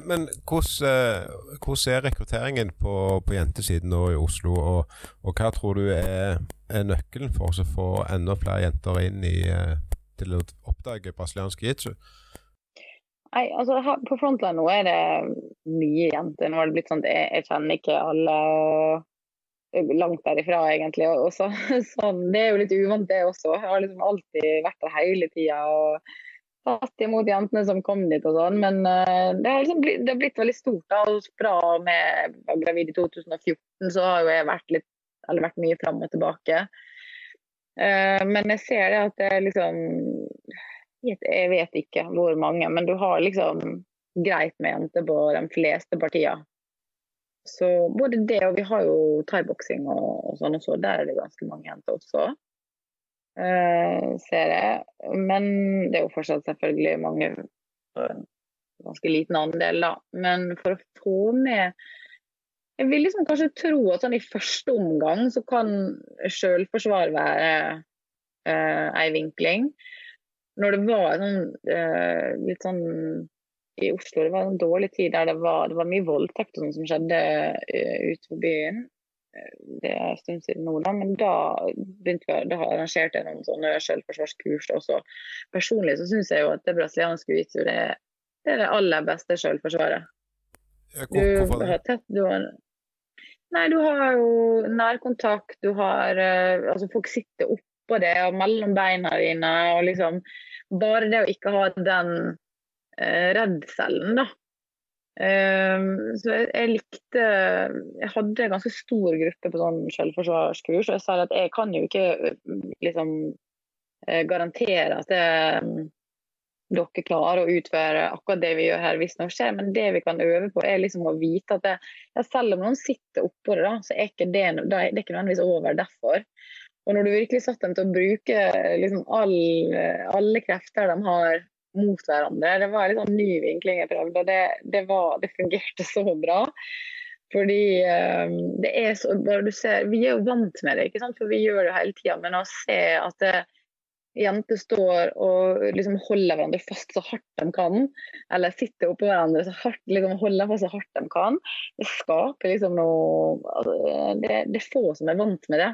Men hvordan, hvordan, er rekrutteringen på, på jentesiden nå i Oslo, og, og hva tror du er er nøkkelen for å få enda flere jenter inn i, eh, til å oppdage brasiliansk jiu-jitsu? Nei, altså På Frontline nå er det mye jenter. Nå har det blitt sånn at jeg, jeg kjenner ikke alle. og Langt derifra, egentlig. Og så, sånn, det er jo litt uvant, det også. Jeg har liksom alltid vært der hele tida og tatt imot jentene som kom dit og sånn. Men uh, det, har liksom blitt, det har blitt veldig stort. Og bra med gravid i 2014, så har jo jeg vært litt vært mye fram og tilbake. Uh, men jeg ser det at det er liksom Jeg vet ikke hvor mange, men du har liksom greit med jenter på de fleste partier. Så både det og vi har jo thaiboksing og, og sånn også, der er det ganske mange jenter også. Ser jeg. Men det er jo fortsatt selvfølgelig mange ganske liten andel, da. Men for å få med jeg vil liksom kanskje tro at sånn i første omgang så kan sjølforsvar være uh, ei vinkling. Når det var sånn, uh, litt sånn i Oslo, det var en dårlig tid der det var, det var mye voldtekt og sånn som skjedde uh, ute på byen. Det er en stund siden nå, da, men da begynte vi, da arrangerte jeg noen sånne selvforsvarskurs også. Personlig så syns jeg jo at det brasilianske jiu det, det, er det aller beste selvforsvaret. Du har tett Du har, Nei, du har jo nærkontakt, du har uh, Altså, folk sitter oppå det og mellom beina dine, og liksom Bare det å ikke ha den eh, redselen, da. Um, så jeg, jeg, likte Jeg hadde en ganske stor gruppe på sånn selvforsvarskurs, og jeg sa at jeg kan jo ikke liksom garantere at det dere klarer å utføre akkurat det vi gjør her hvis noe skjer. Men det vi kan øve på, er liksom å vite at det, ja, selv om noen sitter oppå det, da, så er ikke det, det er ikke nødvendigvis over derfor. Og når du virkelig satt dem til å bruke liksom all, alle krefter de har mot hverandre, det var en sånn ny vinkling jeg prøvde, og det, det, var, det fungerte så bra. Fordi um, det er så, bare du ser, Vi er jo vant med det, ikke sant? for vi gjør det hele tida. Men å se at jenter står og liksom holder hverandre fast så hardt de kan, eller sitter oppå hverandre så hardt, liksom holder fast så hardt de kan, det skaper liksom noe altså, det, det, er få som er vant med det.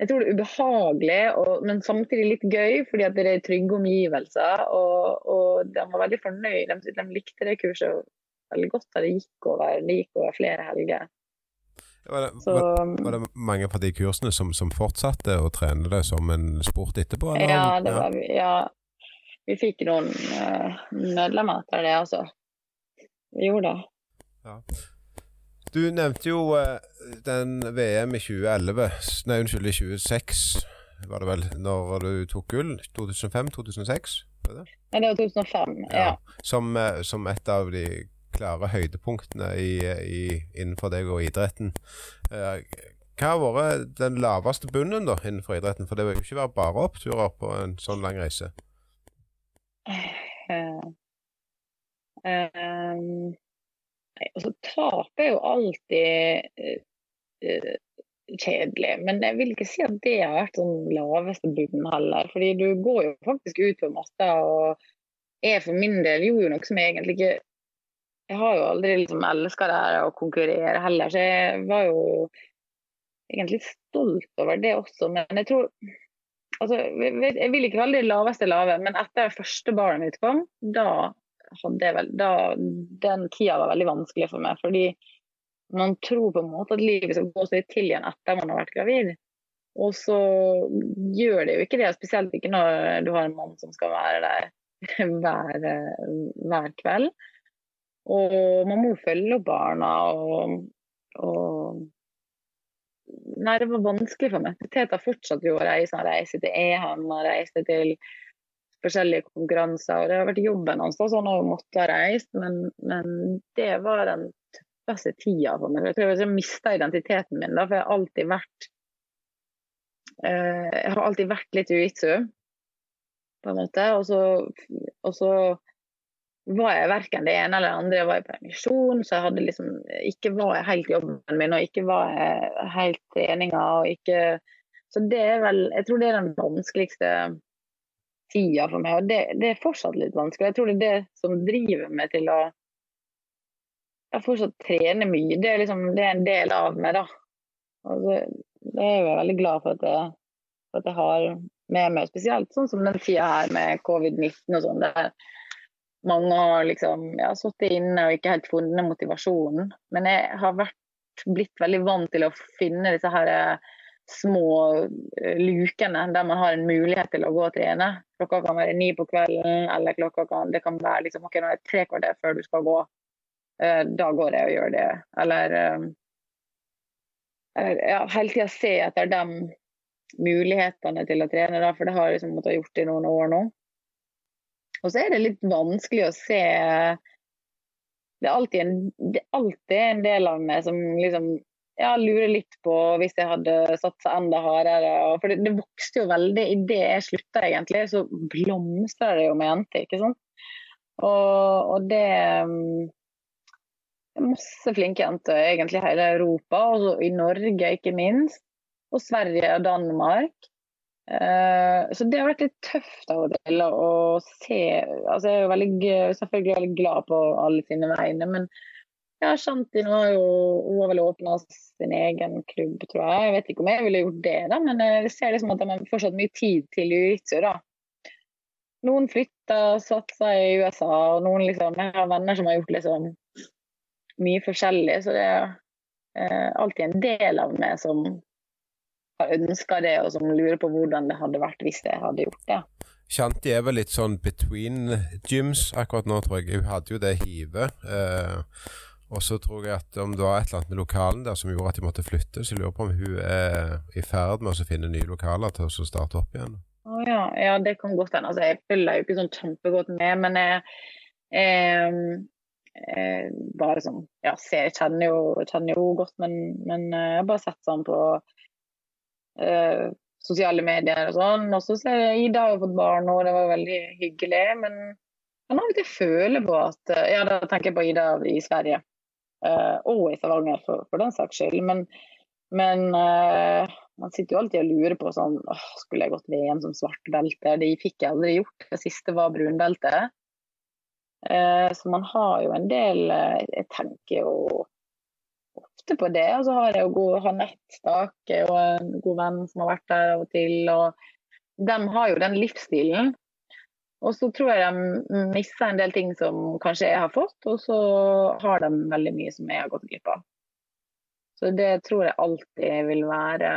Jeg tror det er ubehagelig, og, men samtidig litt gøy, fordi at det er trygge omgivelser. Og, og de var veldig fornøyd. De, de, likte det kurset veldig godt. Det gikk over, det gikk over flere helger. Var det, Så, var, var det, mange fra de kursene som, som, fortsatte å trene det som en sport etterpå? Eller? Ja, det var, ja, vi fikk noen uh, medlemmer etter det, altså. Vi gjorde det. Ja. Du nevnte jo uh, den VM i 2011, nei unnskyld, i 2006 var det vel, når du tok gull? 2005-2006? Ja, det var 2005. ja. ja. Som, uh, som, et av de klare høydepunktene i, i, innenfor deg og idretten. Uh, hva har vært den laveste bunnen da innenfor idretten? For det vil jo ikke være bare oppturer på en sånn lang reise. Uh, um, altså Tap er jo alltid uh, kjedelig, men jeg vil ikke si at det har vært sånn laveste bunnen heller. fordi du går jo faktisk ut på matta, og jeg for min del gjorde jo noe som jeg egentlig ikke Jeg har jo aldri liksom elska det her å konkurrere heller, så jeg var jo egentlig stolt over det også. Men jeg tror altså, Jeg vil ikke kalle det laveste lave, men etter første barnet mitt kom, da hadde vel da, Den tida var veldig vanskelig for meg. fordi man tror på en måte at livet skal gå seg til igjen etter man har vært gravid. Og så gjør det jo ikke det, spesielt ikke når du har en mann som skal være der hver, hver kveld. Og man må følge opp barna og, og Nei, det var vanskelig for meg. Teta fortsatte jo å reise. Han reiste til Ehem, han reiste til forskjellige konkurranser. og Det har vært jobben hans, så han har måttet ha reist, men, men, det var den tøffeste tida for meg. Jeg tror jeg mista identiteten min, da, for jeg har alltid vært uh, Jeg har alltid vært litt jiu på en måte. Og så, og så var jeg verken det ene eller det andre. Jeg var i permisjon, så jeg hadde liksom Ikke var jeg helt jobben min, og ikke var jeg helt treninga, og ikke Så det er vel Jeg tror det er den vanskeligste tida for meg. Og det, det, er fortsatt litt vanskelig. Jeg tror det er det som driver meg til å jeg fortsatt trene mye. Det er, liksom, det er en del av meg, da. Og det, er jeg veldig glad for at jeg, for at jeg har med meg. Spesielt sånn som den tida her med covid-19 og sånn. der mange har liksom ja, sittet inne og ikke helt funnet motivasjonen. Men jeg har vært, blitt veldig vant til å finne disse her små eh, lukene der man har en mulighet til å gå og trene. Klokka kan være ni på kvelden, eller klokka kan, det kan være liksom, ok, nå er det tre kvarter før du skal gå. Uh, da går jeg og gjør det. Eller, uh, ja, hele tida se etter de mulighetene til å trene, da, for det har jeg liksom måttet gjort i noen år nå. Og så er det litt vanskelig å se Det er alltid en, det alltid en del av meg som liksom ja, lurer litt på hvis jeg hadde satsa enda hardere. For det, det, vokste jo veldig. Idet jeg slutta, egentlig, så blomstra det jo med jenter, ikke sant. Og, og det um, Masse flinke jenter egentlig hele Europa, og i Norge ikke minst. Og Sverige og Danmark. Uh, så det har vært litt tøft av og til å se altså Jeg er jo veldig, selvfølgelig veldig glad på alle sine vegne, men ja, Shanti nå har jo hun har vel åpna sin egen klubb, tror jeg. Jeg vet ikke om jeg ville gjort det, da, men jeg ser liksom at de har fortsatt mye tid til jiu-jitsu. Noen flytter, satser i USA, og noen liksom Jeg har venner som har gjort liksom mye forskjellig, så det er eh, alltid en del av meg som har ønska det, og som lurer på hvordan det hadde vært hvis jeg hadde gjort det. Shanti er vel litt sånn between gyms akkurat nå, tror jeg. Hun hadde jo det hivet. Eh, og så tror jeg at om det var et eller annet med lokalen der som gjorde at de måtte flytte, så jeg lurer på om hun er i ferd med å finne nye lokaler til å starte opp igjen. Oh, ja. ja, det kan godt hende. Altså, jeg følger jo ikke sånn kjempegodt med, men jeg, eh, eh, bare sånn Ja, jeg kjenner jo, kjenner jo godt, men, men eh, jeg har bare sett sånn på eh, sosiale medier og sånn. Og så ser jeg Ida har jo fått barn nå, det var veldig hyggelig. Men jeg av og til føle på at Ja, da tenker jeg på Ida i Sverige. Uh, og i Stavanger, for, for, den saks skyld. Men, men uh, man sitter jo alltid og lurer på sånn åh, Skulle jeg gått VM som svart belte? Det fikk jeg aldri gjort. Det siste var brunbelte. Uh, så man har jo en del Jeg tenker jo ofte på det. Og så har jeg jo Hanette Stake og en god venn som har vært der av og til. Og de har jo den livsstilen. Og så tror jeg de mister en del ting som kanskje jeg har fått, og så har de veldig mye som jeg har gått glipp av. Så det tror jeg alltid vil være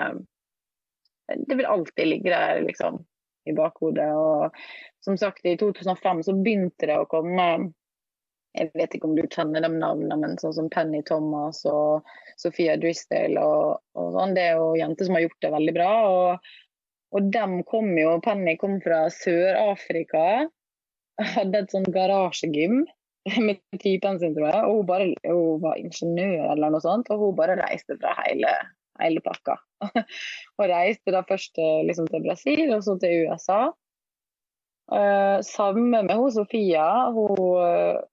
Det vil alltid ligge der, liksom, i bakhodet. Og som sagt, i 2005 så begynte det å komme jeg vet ikke om du kjenner de navnene, men sånn som Penny Thomas og Sofia Drisdale og, og sånn. Det er jo jenter som har gjort det veldig bra. Og og dem kom jo Penny kom fra Sør-Afrika. Hadde et sånn garasjegym med typen sin, tror jeg. Og hun, bare, hun var ingeniør eller noe sånt, og hun bare reiste fra hele, hele pakka. og reiste da først liksom, til Brasil, og så til USA. Uh, samme med hun Sofia. Hun,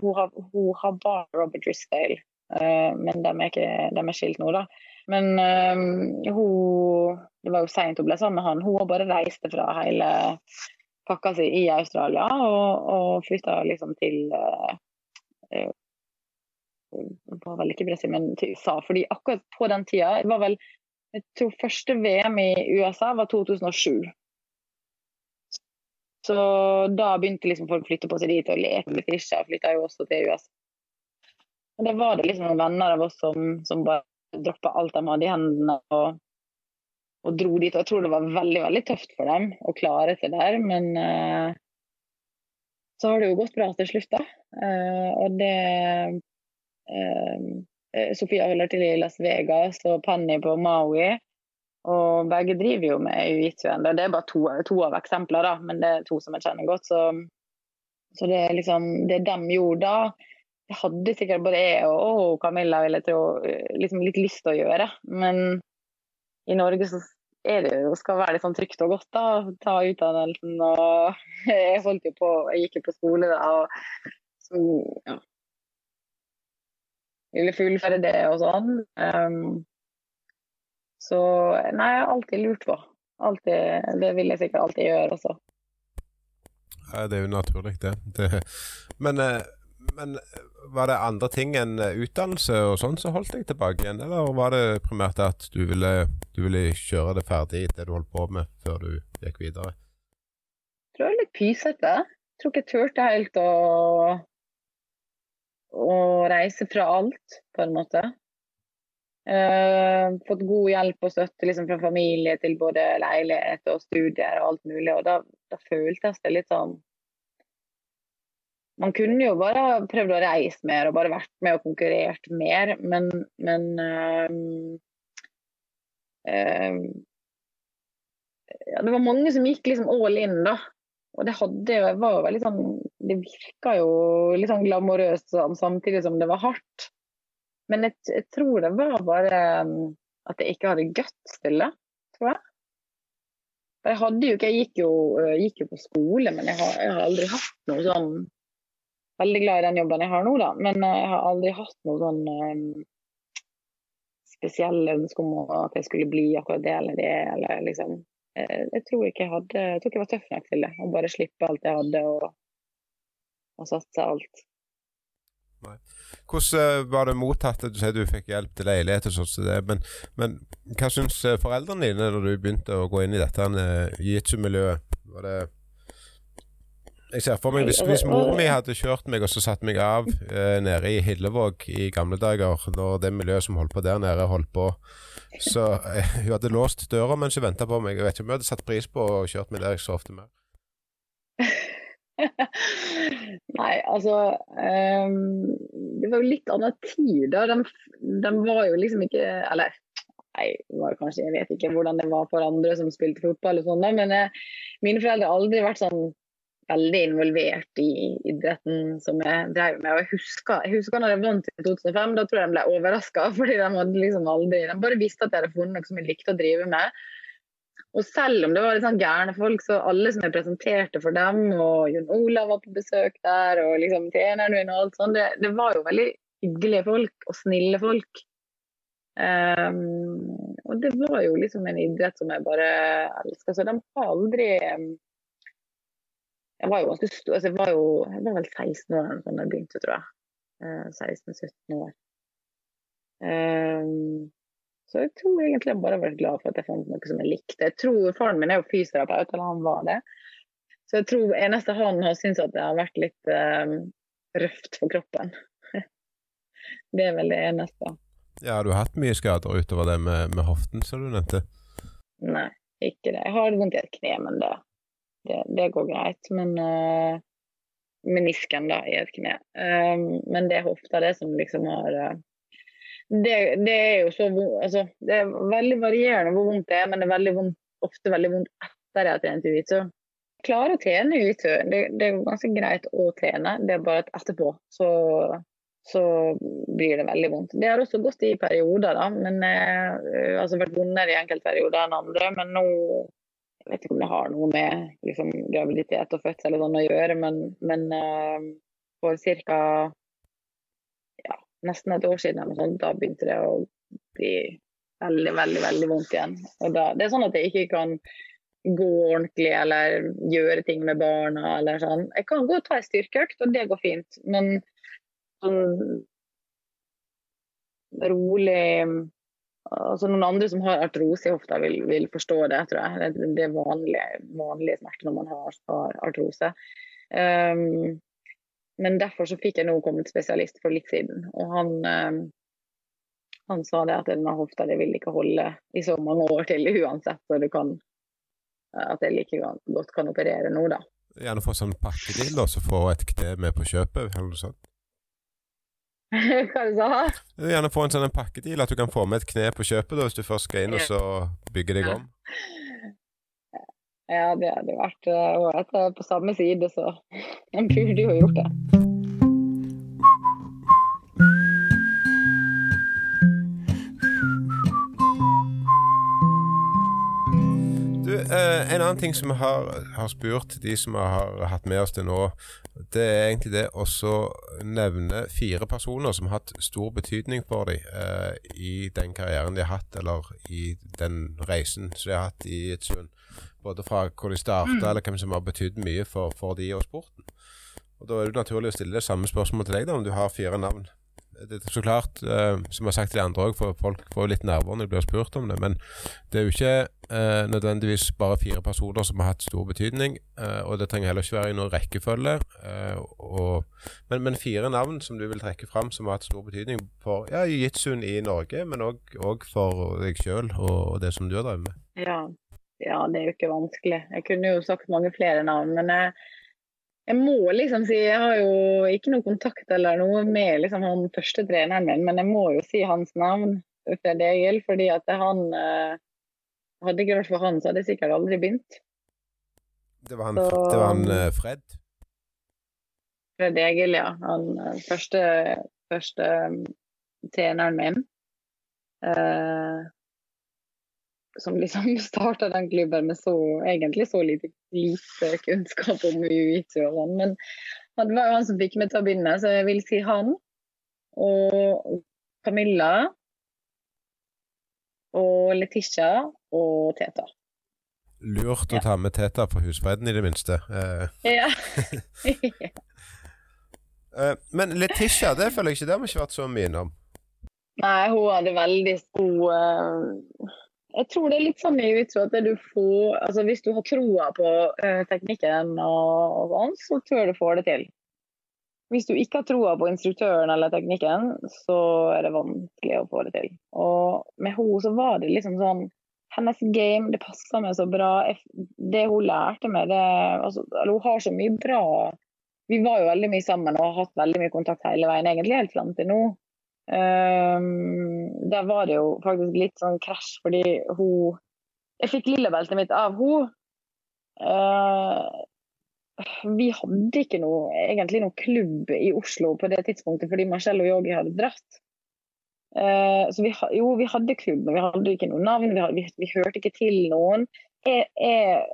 hun, har, hun har bare Robert Drisdale, uh, men de er, ikke, de er skilt nå, da. Men øh, hun Det var jo seint hun ble sammen med han. Hun bare reiste fra hele pakka si i Australia og, og flytta liksom til øh, var vel ikke Brasil, men til USA. fordi akkurat på den tida var vel jeg tror første VM i USA var 2007. Så da begynte liksom folk å flytte på seg dit, og Leke Fischer flytta jo også til USA. Og da var det liksom noen venner av oss som, som bare droppa alt de hadde i hendene og, og, dro dit. Og jeg tror det var veldig veldig tøft for dem å klare seg der, men uh, så har det jo gått bra til slutt, da. Uh, og det uh, Sofia holder til i Las Vegas og Penny på Maui. Og begge driver jo med jiu-jitsu ennå. Det er bare to, to, av eksemplene, da, men det er to som jeg kjenner godt. Så, så det er liksom det de gjorde da, hadde sikkert både jeg og, Camilla ville tro, liksom litt lyst til å gjøre. Men i Norge så er det jo, skal være litt sånn trygt og godt. da, Ta utdannelsen og Jeg holdt jo på, jeg gikk jo på skole da og så, ja. Ville fullføre det og sånn. Um, så nei, jeg har alltid lurt på. Alltid, det vil jeg sikkert alltid gjøre også. Ja, det er jo naturlig, det. det. Men eh, men var det andre ting enn eh, utdannelse og sånn som holdt deg tilbake igjen, eller var det primært at du ville, du ville kjøre det ferdig, det du holdt på med, før du gikk videre? Jeg tror jeg er litt pysete. Jeg tror ikke jeg turte helt å, å reise fra alt, på en måte. Uh, fått god hjelp og støtte liksom, fra familie til både leilighet og studier og alt mulig. Og da, da føltes det litt sånn man kunne jo bare prøvd å reise mer og bare vært med og konkurrert mer, men, men øh, øh, ja, Det var mange som gikk liksom all in, da. Og det hadde jo, var jo veldig sånn Det virka jo litt sånn glamorøst samtidig som det var hardt. Men jeg, jeg tror det var bare um, at jeg ikke hadde guts til det, tror jeg. Jeg hadde jo ikke, jeg gikk jo, gikk jo på skole, men jeg har, jeg har aldri hatt noe sånn veldig glad i den jobben jeg har nå, da. Men eh, jeg har aldri hatt noe sånn um, spesiell ønske om at jeg skulle bli akkurat det eller det. Eller liksom. Jeg, jeg tror ikke jeg hadde Jeg tror ikke jeg var tøff nok til det. Å bare slippe alt jeg hadde og, og satse alt. Nei. Hvordan var det mottatt at du sier du fikk hjelp til leilighet og sånn men, men, hva syns foreldrene dine da du begynte å gå inn i dette jiu-jitsu-miljøet? Var det jeg ser for meg hvis, hvis mor mi hadde kjørt meg og så satt meg av eh, nede i Hillevåg i gamle dager, når det miljøet som holdt på der nede, holdt på Så eh, hun hadde låst døra mens hun venta på meg. Jeg vet ikke om hun hadde satt pris på å kjørt meg der jeg så ofte mer. Nei, altså um, Det var jo litt annen tid da. De, de, var jo liksom ikke Eller nei, var kanskje, jeg vet ikke hvordan det var for andre som spilte fotball og sånn, men eh, mine foreldre har aldri vært sånn veldig involvert i idretten som jeg drev med. Og jeg husker, jeg husker når jeg vant i 2005, da tror jeg de ble overraska. Fordi de hadde liksom aldri De bare visste at jeg hadde funnet noe som jeg likte å drive med. Og selv om det var litt sånn gærne folk, så alle som jeg presenterte for dem, og Jon Olav var på besøk der, og liksom treneren min og alt sånt, det, det var jo veldig hyggelige folk og snille folk. Um, og det var jo liksom en idrett som jeg bare elska. Så de har aldri jeg var jo ganske stor, altså jeg var jo jeg var vel 16 år da jeg begynte, tror jeg. 16-17 år. Um, så jeg tror egentlig jeg bare har vært glad for at jeg fant noe som jeg likte. Jeg tror Faren min er jo fysioterapeut, eller han var det. Så jeg tror eneste han har syntes at det har vært litt um, røft for kroppen. det er vel det eneste. Ja, Har du hatt mye skader utover det med, med hoften, som du nevnte? Nei, ikke det. Jeg har vondt i et kne, men det, det, det går greit. Men uh, menisken da, i et kne. Um, men det er hofta, det som liksom har uh, det, det, er jo så altså, Det er veldig varierende hvor vondt det er, men det er veldig vondt, ofte veldig vondt etter jeg har trent jiu-jitsu. Jeg klarer å trene jiu-jitsu. Det, det, er ganske greit å trene, det er bare at etterpå så, så blir det veldig vondt. Det har også gått i perioder, da. Men, eh, altså vært vondere i enkelte perioder enn andre. Men nå jeg vet ikke om det har noe med liksom, graviditet og fødsel og sånn å gjøre, men, men uh, for ca nesten et år siden, sånn, da begynte det å bli veldig, veldig veldig vondt igjen. Da, det er sånn at jeg ikke kan gå ordentlig eller gjøre ting med barna eller sånn. Jeg kan gå og ta en styrkeøkt, og det går fint. Men sånn rolig Altså Noen andre som har artrose i hofta, vil, vil forstå det, tror jeg. Det, det er vanlige, vanlige smerter når man har, har artrose. Um, men derfor så fikk jeg nå kommet spesialist for litt siden. Og han, um, han sa det at denne hofta det vil ikke holde i så mange år til uansett, så du kan at jeg like godt kan operere nå, da. Gjerne få sånn pakkedeal, og så få et kne med på kjøpet, eller noe sånt? Hva du sa du? Gjerne få en sånn pakkedeal, at du kan få med et kne på kjøpet da, hvis du først skal inn og så bygge deg om. Ja, det hadde vært ålreit. Uh, på samme side, så en burde jo gjort det. En annen ting som vi har, har, spurt de som har hatt med oss til nå, det er egentlig det å nevne fire personer som har hatt stor betydning for dem uh, i den karrieren de har hatt, eller i den reisen som de har hatt i et Etsund. Både fra hvor de starta, mm. eller hvem som har betydd mye for, for, de og sporten. Og Da er det naturlig å stille det samme spørsmålet til deg, da, om du har fire navn. Det er så klart, uh, som jeg har sagt til de andre òg, for folk får litt nerver når de blir spurt om det. Men det er jo ikke uh, nødvendigvis bare fire personer som har hatt stor betydning. uh, og det trenger heller ikke være i noen rekkefølge. Og, men, men, fire navn som du vil trekke fram som har hatt stor betydning for ja, jiu-jitsuen i Norge, men òg for deg sjøl og, og, det som du har drevet med. Ja, ja, det er jo ikke vanskelig. Jeg kunne jo sagt mange flere navn, men jeg, jeg må liksom si Jeg har jo ikke noe kontakt eller noe med liksom han første treneren min, men jeg må jo si hans navn, Fred Egil, fordi at han eh, Hadde ikke vært for han, så hadde jeg sikkert aldri begynt. Det var han, så, det var han uh, Fred? Fred Egil, ja. Han uh, første, første treneren min. Uh, som liksom starta den klubben med så, egentlig så lite, lite kunnskap om jiu-jitsu og sånn. Men det var jo han som fikk meg til å begynne, så jeg vil si han. Og Camilla. Og Letitia og Teta. Lurt å ta med Teta for husfreden, i det minste. Eh. Ja. Eh, men Letitia, det føler jeg ikke det har vi ikke vært så mye innom. Nei, hun hadde veldig uh, jeg tror det er litt sånn i utro at du får altså Hvis du har troa på uh, teknikken, og, sånn, så tror du får det til. Hvis du ikke har troa på instruktøren eller teknikken, så er det vanskelig å få det til. Og med henne så var det liksom sånn Hennes game, det passa meg så bra. Det hun lærte meg, det altså, Hun har så mye bra Vi var jo veldig mye sammen og har hatt veldig mye kontakt hele veien, egentlig helt fram til nå. Um, der var det jo faktisk litt sånn krasj, fordi hun Jeg fikk lillebeltet mitt av hun. Uh, vi hadde ikke noe, egentlig noen klubb i Oslo på det tidspunktet fordi Marcello Yogi hadde dratt. Uh, så vi, jo, vi hadde klubb, men vi hadde ikke noe navn. Vi, hadde, vi, vi hørte ikke til noen. Jeg, jeg,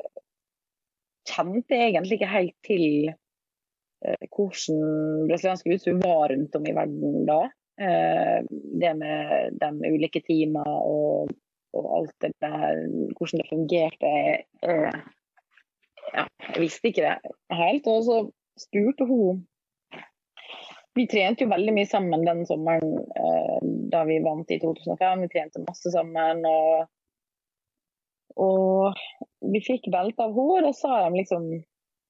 kjente egentlig ikke helt til uh, hvordan brasiliansk utstyr var rundt om i verden da. Eh, det med de ulike teamene og, og, alt det der, hvordan det fungerte. Ja, jeg visste ikke det helt. Og så spurte hun vi trente jo veldig mye sammen den sommeren eh, da vi vant i 2005. Vi trente masse sammen. og og vi fikk belte av henne, og da sa de liksom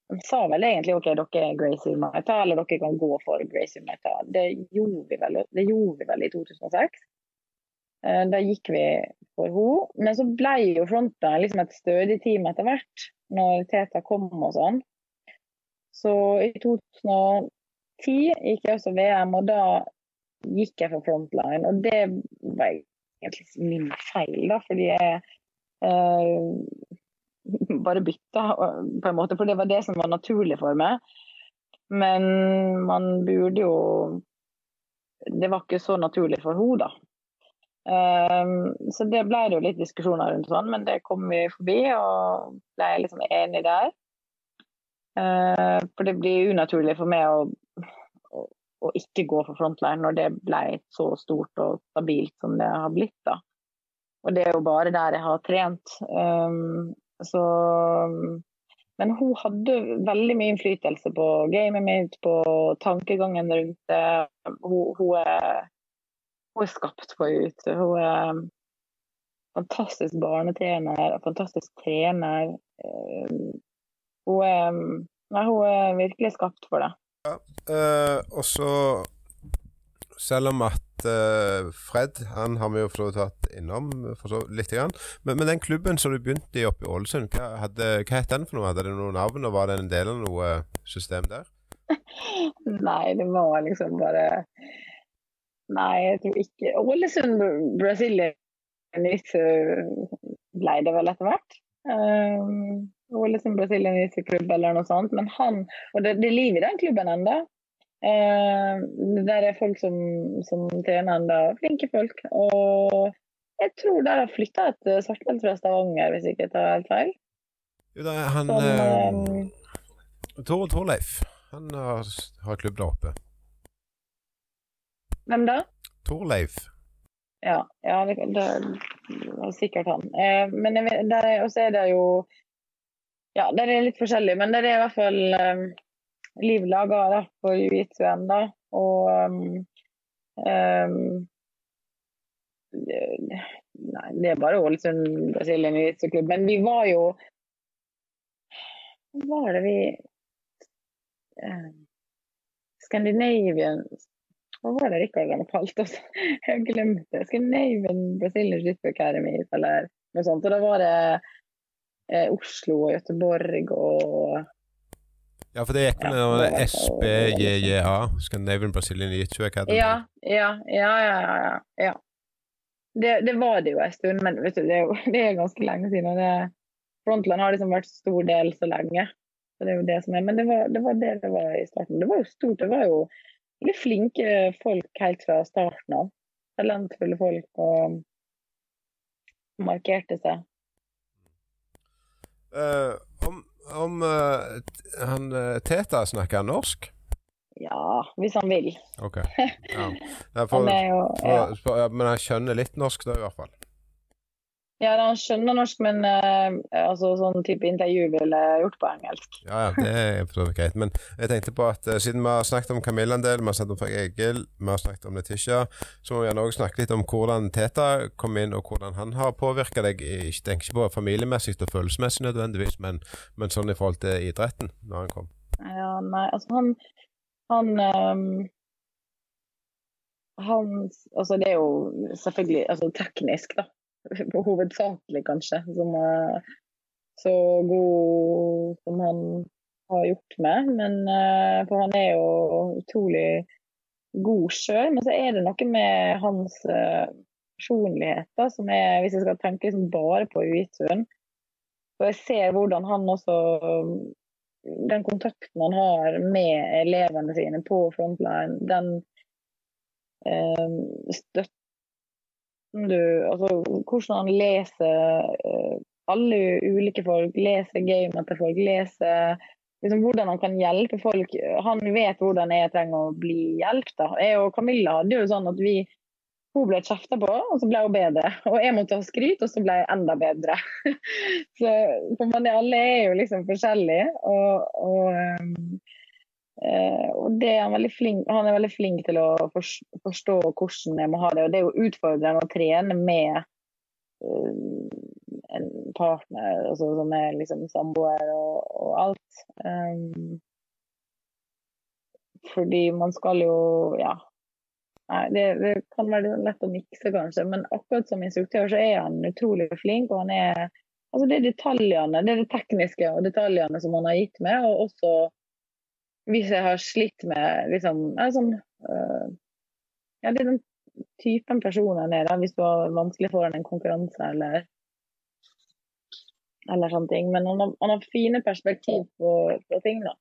De sa vel egentlig OK, dere er Gracie Maita, eller dere kan gå for Gracie Maita. Det det gjorde vi vel i 2006. Eh, da gikk vi for henne. Men så ble jo fronta liksom et stødig team etter hvert, når Teta kom og sånn. Så i 2010 gikk jeg også VM, og da gikk jeg for frontline. Og det var egentlig min feil, da, fordi jeg eh, bare bytta, på en måte. For det var det som var naturlig for meg. Men man burde jo Det var ikke så naturlig for henne, da. Um, så det ble det jo litt diskusjoner rundt sånn, men det kom vi forbi og ble liksom enig der. Uh, for det blir unaturlig for meg å, å, å, ikke gå for frontline når det ble så stort og stabilt som det har blitt. da. Og det er jo bare der jeg har trent. Um, så Men hun hadde veldig mye innflytelse på gamet mitt, på tankegangen rundt det. Hun, hun, er, hun er skapt for ut. Hun er fantastisk barnetrener, fantastisk trener. Hun er, nei, hun er virkelig skapt for det. Ja, øh, og så selv om at uh, Fred han har vi jo for innom for så litt. Grann. Men, men, den klubben som du begynte i oppe i Ålesund, hva, hadde, hva het den for noe? Hadde det noe navn, og var det en del av noe system der? Nei, det var liksom bare Nei, jeg tror ikke Ålesund Brasilia ble det vel etter hvert. Um, Ålesund Brasilian klubb eller noe sånt. Men han Og det, det er liv i den klubben ennå. Eh, der er folk som, som trener enda flinke folk. Og jeg tror der har flytta et eh, svartbelte fra Stavanger, hvis ikke jeg tar helt feil. Jo, da han som, eh, eh Torleif. Han har, har klubb der oppe. Hvem da? Torleif. Ja, ja det, var sikkert han. Eh, men også er det jo Ja, der er litt forskjellig, men det er i hvert fall eh, da, på jiu-jitsu-en, da. Og um, um, Nei, det er bare Ålesund Brasilien jiu-jitsu-klubb. Men vi var jo Hva var det vi uh, Scandinavian Hva var det Rikard hadde kalt oss? Jeg glemte Scandinavian Brazilian Jiu-Jitsu Academy eller noe sånt. Og da var det uh, Oslo og Göteborg og ja, for det gikk med ja, SBJJA, Scandinavian Brazilian Jiu Academy. Ja, ja, ja. ja, ja. Det, det, var det jo en stund, men vet du, det, er jo, det er ganske lenge siden. Det, Frontland har liksom vært stor del så lenge. Så det er jo det som er. Men det var, det var det det var i starten. Det var jo stort. Det var jo veldig flinke folk helt fra starten av. Talentfulle folk og markerte seg. Uh, om uh, han uh, Teta snakker norsk? Ja, hvis han vil. Ok. Ja. For, han jo, ja. for, for, men han skjønner litt norsk da, i hvert fall? Ja, han skjønner norsk, men uh, altså, sånn type intervju ville gjort på engelsk. Ja, ja, det er for greit. Men jeg tenkte på at uh, siden vi har snakket om Camilla en del, vi har snakket om Frank Egil, vi har snakket om Letitia, så må vi gjerne også snakke litt om hvordan Teta kom inn, og hvordan han har påvirka deg. Jeg tenker ikke på familiemessig og følelsesmessig nødvendigvis, men, men, sånn i forhold til idretten, når han kom. Ja, nei, altså han Han, um, han Altså, det er jo selvfølgelig altså, teknisk, da hovedsakelig, kanskje, som er så god som han har gjort med. Men, eh, for han er jo utrolig god sjøl. Men så er det noe med hans eh, personlighet da, som er Hvis jeg skal tenke liksom bare på Uitun, og jeg ser hvordan han også Den kontakten han har med elevene sine på frontline, den eh, du Altså hvordan han leser uh, alle ulike folk, leser gamet til folk, leser liksom, hvordan han kan hjelpe folk. Han vet hvordan jeg trenger å bli hjulpet. Jeg og Camilla hadde jo sånn at vi hun ble kjefta på, og så ble hun bedre. Og jeg måtte ha skryt, og så ble jeg enda bedre. så for man, alle er jo liksom forskjellige. Og, og, um, Eh, og er han, flink, han er veldig flink til å forstå hvordan jeg må ha det. Og det er jo utfordrende å trene med uh, en partner altså, som er liksom samboer og, og alt. Um, fordi man skal jo Ja. Nei, det, det, kan være lett å mikse, kanskje, men akkurat som instruktør så er han utrolig flink. og han er Altså det er detaljene, det er det tekniske og detaljene som han har gitt meg, og også hvis jeg har slitt med liksom, sånn, uh, ja, det er den typen personer er, da, hvis du har vanskelig foran en konkurranse eller, eller sånne ting. Men han har, han har fine perspektiv på, på, ting, da.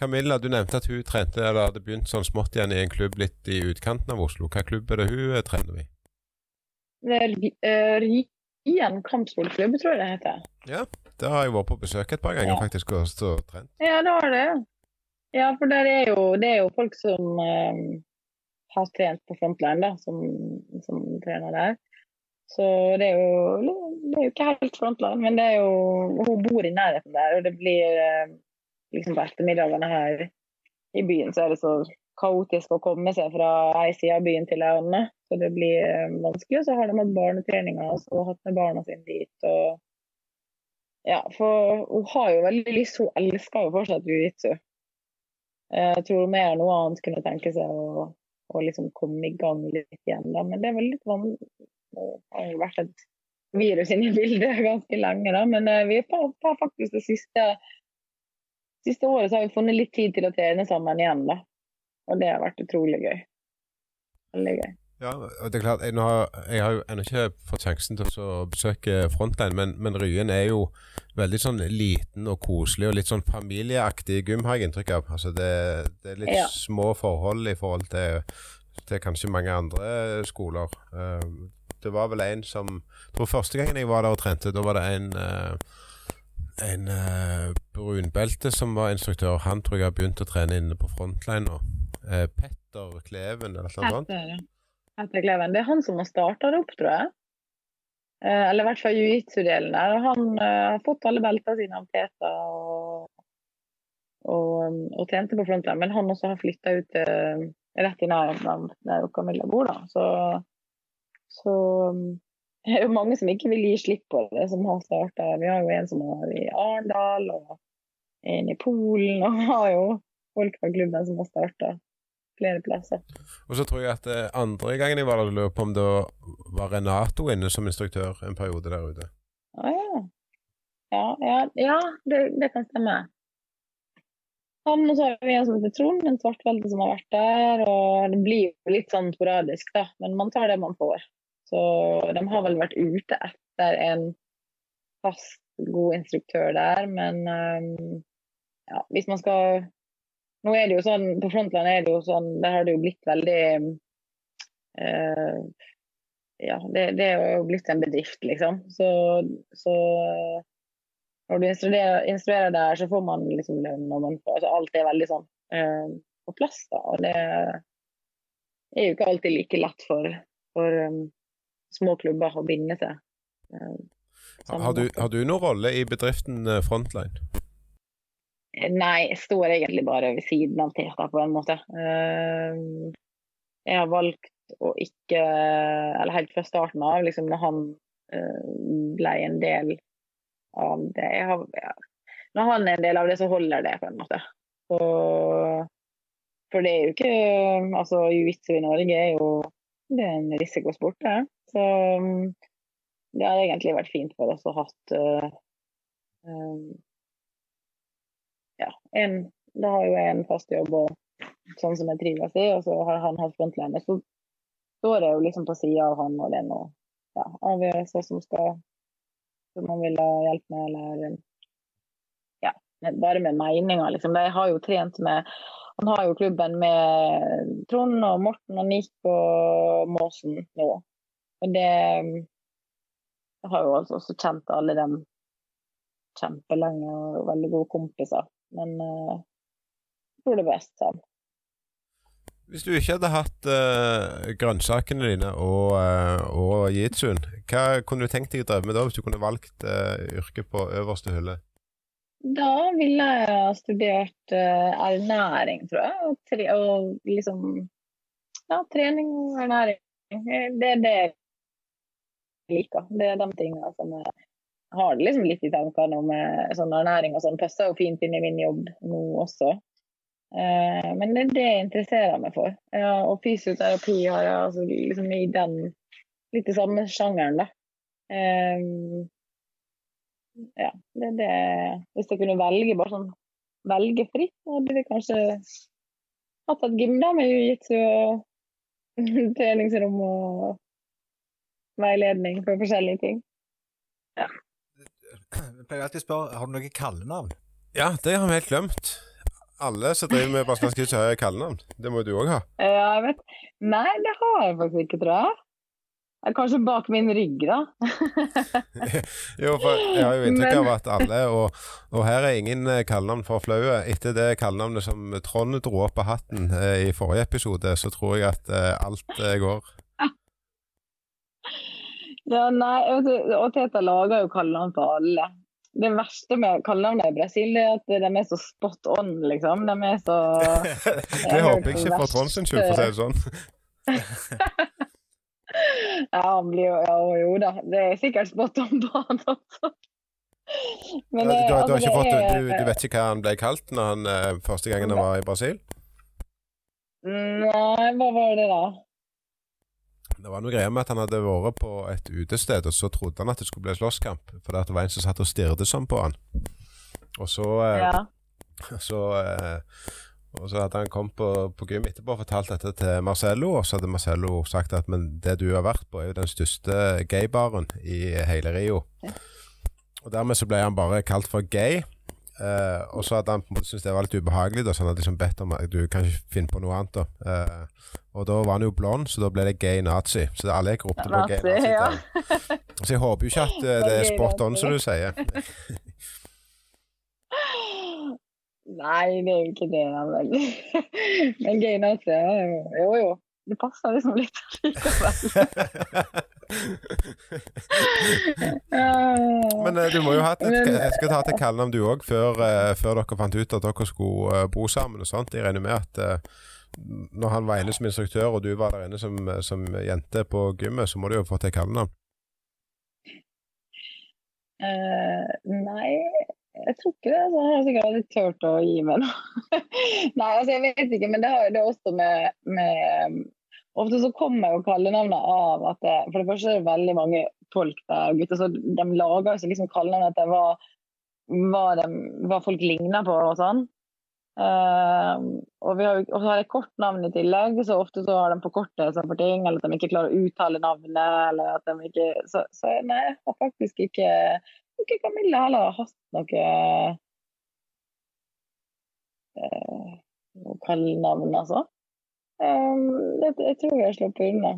Camilla, du nevnte at hun trente eller hadde begynt sånn smått igjen i en klubb litt i utkanten av Oslo. Hva klubb er det hun eh, trener i? Uh, Ryen kampsportklubb, tror jeg det heter. Ja, det har jeg vært på besøk et par ganger ja. faktisk og trent. Ja, det har det. Ja, for er jo, det er jo folk som eh, har trent på frontline, da, som, som, trener der. Så det er, jo, det er jo ikke helt frontline, men det er jo Hun bor i nærheten der, og det blir eh, liksom på ettermiddagene her i byen så er det så kaotisk å komme seg fra ei side av byen til ei annen. Så det blir eh, vanskelig. Så har de hatt barnetreninger og hatt med barna sine dit. og ja, for hun har jo veldig lyst, hun elsker jo fortsatt jiu-jitsu. Eh, jeg tror mer noe annet kunne tenke seg å, å liksom komme i gang litt igjen. Da. Men det er vel litt vanlig. Det har vært et virus inne i bildet ganske lenge, da. Men uh, vi har faktisk det siste, siste året har vi funnet litt tid til å trene sammen igjen. da. Og det har vært utrolig gøy. Veldig gøy. Ja, og det er klart, jeg, har, jeg har jo ennå ikke fått sjansen til å besøke Frontline, men, men, Ryen er jo veldig sånn liten og koselig og litt sånn familieaktig gym, har jeg inntrykk av. Altså det, det er litt ja. små forhold i forhold til, til, kanskje mange andre skoler. Uh, det var vel en som jeg tror Første gangen jeg var der og trente, da var det en uh, en uh, brunbelte som var instruktør. Han tror jeg har begynt å trene inne på Frontline nå. Petter Kleven eller noe sånt heter Kleven. Det er han som har starta det opp, tror jeg. Eh, eller i hvert fall jiu-jitsu-delen der. Han uh, har fått alle beltene sine av Teta og, og, og tjente på frontline. Men han også har flytta ut uh, rett i nærheten der Camilla bor, da. Så, så det er jo mange som ikke vil gi slipp på det, som har starta. Vi har jo en som er i Arendal, og en i Polen, og har jo folk fra klubben som har starta flere plasser. Og så tror jeg at eh, andre gangen jeg var der, lurer på om det var Renato inne som instruktør en periode der ute. Ah, ja. Ja, ja, ja det, det, kan stemme. Han og så har vi en som heter Trond, en svartvelde som har vært der. og Det blir jo litt sånn sporadisk, da, men man tar det man får. Så de har vel vært ute etter en fast, god instruktør der, men um, ja, hvis man skal nå er det jo sånn, På Frontline er det jo sånn, der har det jo blitt veldig uh, Ja, det, det, er jo blitt en bedrift, liksom. Så, så når du instruerer, instruerer, der, så får man liksom lønn og man får, altså Alt er veldig sånn uh, på plass. da, og Det er jo ikke alltid like lett for, for um, små klubber å binde seg. Uh, har, du, har du noen rolle i bedriften Frontline? Nei, jeg står egentlig bare ved siden av Teta, på en måte. Eh, jeg har valgt å ikke Eller helt fra starten av, liksom når han eh, ble en del av det har, ja. Når han er en del av det, så holder det, på en måte. Så, for det er jo ikke Altså, jiu-jitsu i Norge er jo det er en risikosport, det. Så det har egentlig vært fint for oss å ha uh, um, ja, en, da har jo jeg en fast jobb og sånn som jeg trives i, og så har han hatt frontline. Så står jeg jo liksom på sida av han, og det er noe ja, avgjørelser som skal som han vil ha hjelp med, eller ja, bare med meninger, liksom. Jeg har jo trent med Han har jo klubben med Trond og Morten og Nick og Måsen nå. Og det Jeg har jo altså også kjent alle dem kjempelenge og veldig gode kompiser. Men uh, jeg tror det er best sånn. Hvis du ikke hadde hatt uh, grønnsakene dine og, uh, og jitsuen, hva kunne du tenkt deg å drive med da, hvis du kunne valgt uh, yrke på øverste hylle? Da ville jeg ha studert uh, ernæring, tror jeg. Og, tre, og, liksom Ja, trening og ernæring. Det er det jeg liker. Det er de tingene som jeg har liksom litt i tankene om uh, sånn ernæring og sånn. Passer jo fint inn i min jobb nå også. Eh, men det er det jeg interesserer meg for. Ja, og fysioterapi har jeg altså, liksom i den litt i samme sjangeren, da. Eh, ja, det er det Hvis jeg kunne velge bare sånn velge fritt, så hadde vi kanskje hatt et gym da med jiu-jitsu og treningsrom og veiledning for forskjellige ting. Ja. Jeg pleier alltid å spørre har du noe kallenavn. Ja, det har vi helt glemt. Alle som driver med brasiliansk har kallenavn. Det må du òg ha. Ja, jeg vet. Nei, det har jeg faktisk ikke, tror jeg. Kanskje bak min rygg, da. jo, for jeg har jo inntrykk av at alle, og, og her er ingen eh, kallenavn for flaue. Etter det kallenavnet som Trond dro opp av hatten eh, i forrige episode, så tror jeg at eh, alt eh, går. Ja, nei, og Teta lager jo kallenavn for alle. Det verste med kallenavnene i Brasil er at de er så spot on, liksom. De er så Det håper jeg ikke for Trond sin skyld, for å si det sånn. Ja, han blir jo Ja, jo da. Det er sikkert spot on på han også. Men, du, du, altså, fått, du, du, vet ikke hva han ble kalt når han, eh, første gangen han var i Brasil? Nei, hva var det da? Det var noe greier med at han hadde vært på et utested, og så trodde han at det skulle bli slåsskamp. For det var en som satt og stirret sånn på han. Og så, eh, ja. så eh, og så hadde han kommet på, på gym etterpå og fortalt dette til Marcello, og så hadde Marcello sagt at men det du har vært på, er jo den største gaybaren i hele Rio. Og dermed så ble han bare kalt for gay. Uh, og så hadde han på en måte syntes det var litt ubehagelig, da, så han hadde liksom bedt om at du kan ikke finne på noe annet. da. Uh, og da var han jo blond, så da ble det gay nazi. Så alle jeg ropte på gay nazi. Ja. så jeg håper jo ikke at uh, det er spot on, som du sier. Nei, det er jo ikke det. Men, men gay nazi, jo jo. Det passer liksom litt men uh, du må jo ha et, jeg skal ta til kallenavn du òg, før, uh, før, dere fant ut at dere skulle bo sammen og sånt. Jeg regner med at når han var inne som instruktør, og du var der inne som, som jente på gymmet, så må du jo få til kallenavn? nei, jeg tror ikke det. Så jeg har sikkert aldri turt å gi meg noe. Nei, altså jeg vet ikke, men det har jo det også med, med Ofte så kommer jo kallenavnet av at det, For det første er det veldig mange folk der, gutter, så de lager seg liksom kallenavn etter hva, hva, hva folk ligner på og sånn. Uh, og, vi har, og så har jeg kort navn i tillegg, så ofte så har de forkortelser for ting, eller at de ikke klarer å uttale navnet, eller at de ikke Så, så nei, jeg har faktisk ikke ikke Camilla heller har hatt noe uh, noe kallenavn, altså. Um, det, jeg tror jeg har sluppet unna.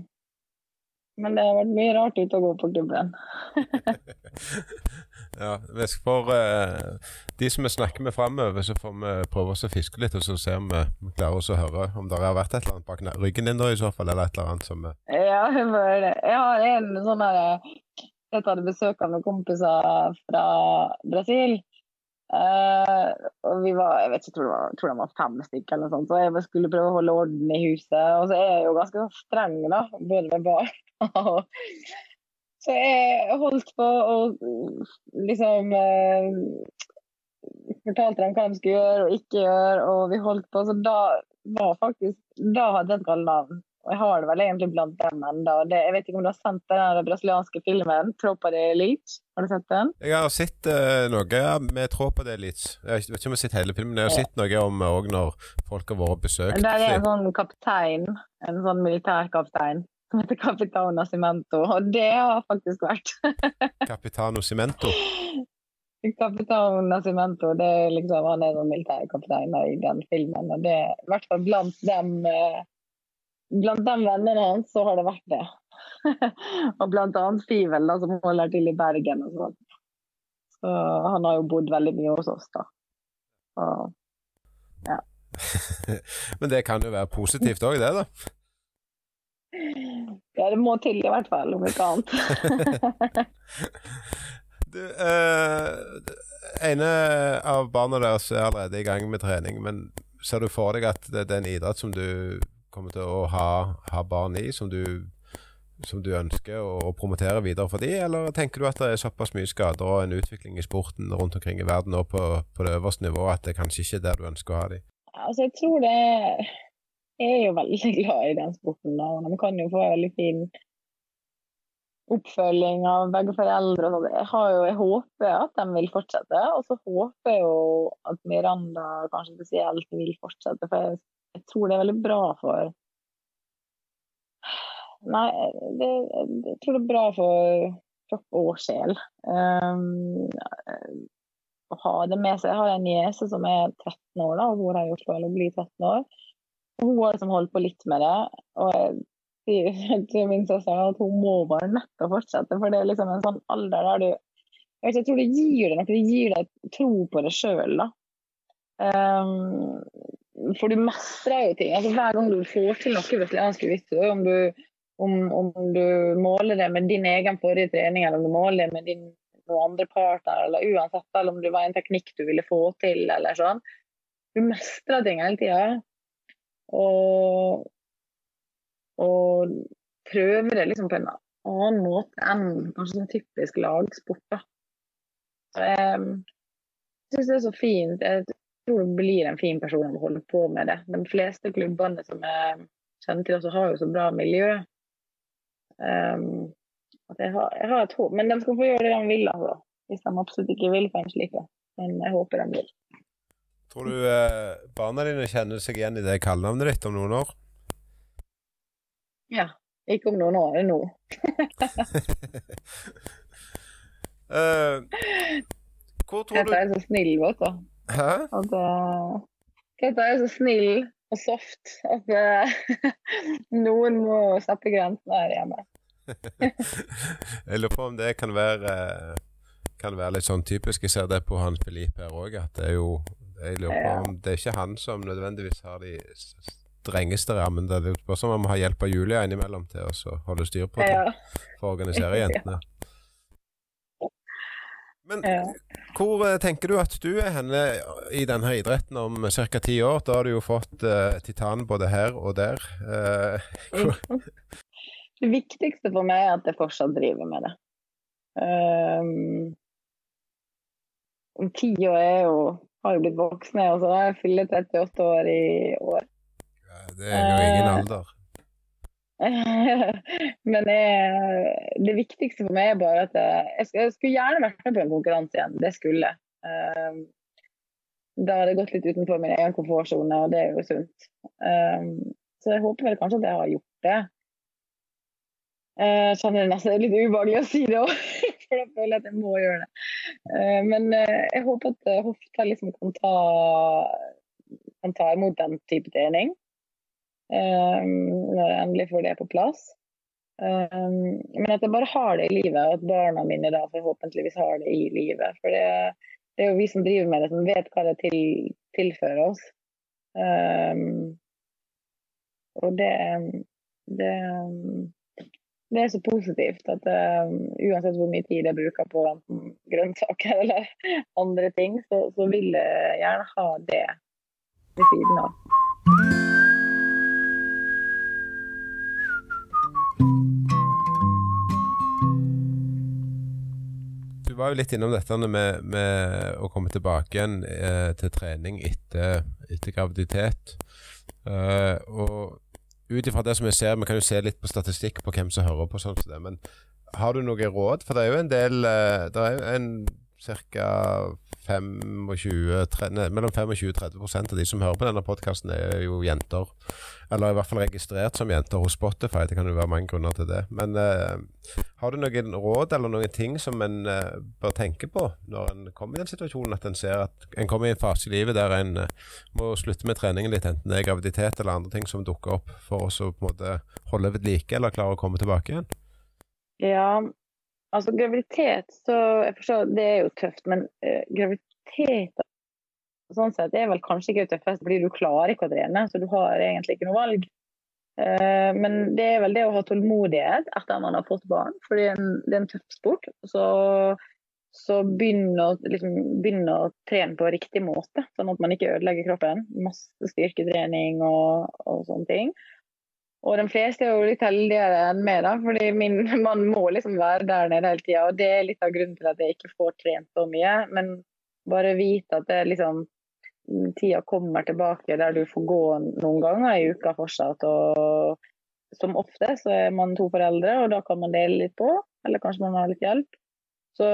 Men det har vært mye rart ute og gå på klubben. ja, for uh, de som vi snakker med framover, så får vi prøve oss å fiske litt, og så vi om vi klarer oss å høre om det har vært et eller annet bak ryggen din da, i så fall, eller et eller annet som uh... Ja, jeg har en sånn her jeg hadde besøk av noen kompiser fra Brasil. Uh, og vi var jeg vet ikke, tror, det var, tror det var fem stykker, eller noe sånt, så jeg skulle prøve å holde orden i huset. Og så er jeg jo ganske streng, da, både med barn Så jeg holdt på og liksom eh, fortalte dem hva de skulle gjøre og ikke gjøre, og vi holdt på. Så da var faktisk Da hadde jeg et kallenavn. Og jeg har det vel egentlig blant dem ennå. Jeg vet ikke om du har sendt den brasilianske filmen 'Tropa de Elite'? Har du sett den? Jeg har sett uh, noe med 'Tropa de Elite'. Jeg vet ikke om jeg har sett hele filmen, jeg har sett noe om òg når folk har vært besøkt. Der er en sånn kaptein, en sånn militærkaptein, som heter Capitano Cimento. Og det har faktisk vært Capitano Cimento? Capitano Nascimento, det er liksom, han er sånn militærkaptein i den filmen. og det i hvert fall blant dem uh, blant de vennene hans så har det vært det. og blant annet Fivel, da, som holder til i Bergen. og sånn. Så han har jo bodd veldig mye hos oss, da. Og, ja. Men det kan jo være positivt òg, det, da? Ja, det må til i hvert fall, om ikke annet. du, eh, ene av barna deres er allerede i gang med trening, men ser du for deg at det, det er en idrett som du kommer til å ha, ha barn i, som du, som du ønsker å, å, promotere videre for de, eller tenker du at det er såpass mye skader og en utvikling i sporten rundt omkring i verden og på, på det øverste nivået at det kanskje ikke er der du ønsker å ha de? Altså, jeg tror det Jeg er jo veldig glad i den sporten, da. De kan jo få en veldig fin oppfølging av begge foreldre. Og jeg, har jo, jeg håper at de vil fortsette, og så håper jeg jo at Miranda kanskje spesielt vil fortsette. For jeg, jeg tror det er veldig bra for Nei, det, jeg tror det er bra for kropp og sjel. Um, å ha det med seg. Jeg har en niese som er 13 år, da, og jeg har gjort det å bli 13 år. Hun har liksom holdt på litt med det. og jeg sier til min søster at hun må bare nødt fortsette. For det er liksom en sånn alder der du jeg, vet, jeg tror det gir deg noe. Det gir deg tro på det sjøl, da. Um, for du mestrer jo ting. Altså, hver gang du får til noe vet om, du, om, om du måler det med din egen forrige trening, eller om du måler det med din noen andre partner, eller uansett, eller om det var en teknikk du ville få til, eller sånn. Du mestrer ting hele tida. Og og prøve det liksom på en annen måte enn kanskje en typisk lagsport. da. Så jeg syns det er så fint. Jeg tror du blir en fin person om å holde på med det. De fleste klubbene som jeg kjenner til, også har jo så bra miljø. Um, jeg har, jeg har, et håp. Men de skal få gjøre det de vil, altså. Hvis de absolutt ikke vil for en slik. Men jeg håper de vil. Tror du eh, barna dine kjenner seg igjen i det kallenavnet ditt om noen år? Ja. Ikke om noen år, nå. uh, hvor tror du Dette er så snill, vet du. Hæ? At, uh, dette er så snill og soft at uh, noen må sette grensene her hjemme. jeg lurer på om det kan være kan være litt sånn typisk. Jeg ser det på han Filip her òg, at det er jo Jeg lurer på om det er ikke han som nødvendigvis har de strengeste rammene. Det er bare som om vi har hjelp av Julia innimellom til å holde styr på det for å organisere jentene. Men hvor eh, tenker du at du er henne i denne idretten om ca. ti år? Da har du jo fått uh, titan både her og der. Uh, det viktigste for meg er at jeg fortsatt driver med det. Um, ti år er jo, har jo blitt voksne, og så har jeg fylt 38 år i år. Det er jo ingen eh, alder. Men jeg, det viktigste for meg er bare at jeg, jeg, skulle gjerne vært med på en konkurranse igjen. Det skulle um, Da hadde det gått litt utenfor min egen komfortsone, og det er jo sunt. Um, så jeg håper vel kanskje at jeg har gjort det. Jeg kjenner det nesten litt ubehagelig å si det òg, for da føler jeg at jeg må gjøre det. Men jeg håper at hofta liksom kan ta, kan ta imot den type trening. Når jeg endelig får det på plass. Men at jeg bare har det i livet, og at barna mine da forhåpentligvis har det i livet. For det, det er jo vi som driver med det, som vet hva det til, tilfører oss. Og det, det, det, er så positivt at uh, uansett hvor mye tid jeg bruker på enten grønnsaker eller andre ting, så, så vil jeg gjerne ha det ved siden av. Du var jo litt innom dette med, med å komme tilbake igjen eh, til trening etter, etter graviditet. Uh, og ut ifra det som jeg ser, vi kan jo se litt på statistikk på hvem som hører på, sånn som det, men har du noe råd? For det er jo en del uh, Det er jo en ca. 25, mellom 25 og 30% av de som hører på denne podkasten, er jo jenter. Eller i hvert fall registrert som jenter hos Spotify. Det kan jo være mange grunner til det. Men uh, har du noen råd eller noen ting som en uh, bør tenke på når en kommer i den situasjonen at en ser at en kommer i en fase i livet der en uh, må slutte med treningen litt, enten det er graviditet eller andre ting som dukker opp, for å på en måte holde ved like eller klare å komme tilbake igjen? Ja, Altså, graviditet så Jeg forstår, det er jo tøft, men uh, graviditet sånn sett er vel kanskje ikke det tøffeste, fordi du klarer ikke å trene, så du har egentlig ikke noe valg. Uh, men det er vel det å ha tålmodighet etter at man har fått barn, for det er en, det er en tøff sport. Så, så begynne å, liksom, å trene på riktig måte, sånn at man ikke ødelegger kroppen. Masse styrketrening og, og sånne ting. Og de fleste er jo litt heldigere enn meg, da, fordi min mann må liksom være der nede hele tida. Og det er litt av grunnen til at jeg ikke får trent så mye. Men bare vite at det liksom tida kommer tilbake der du får gå noen ganger i uka fortsatt. Og som ofte så er man to foreldre, og da kan man dele litt på. Eller kanskje man har litt hjelp. Så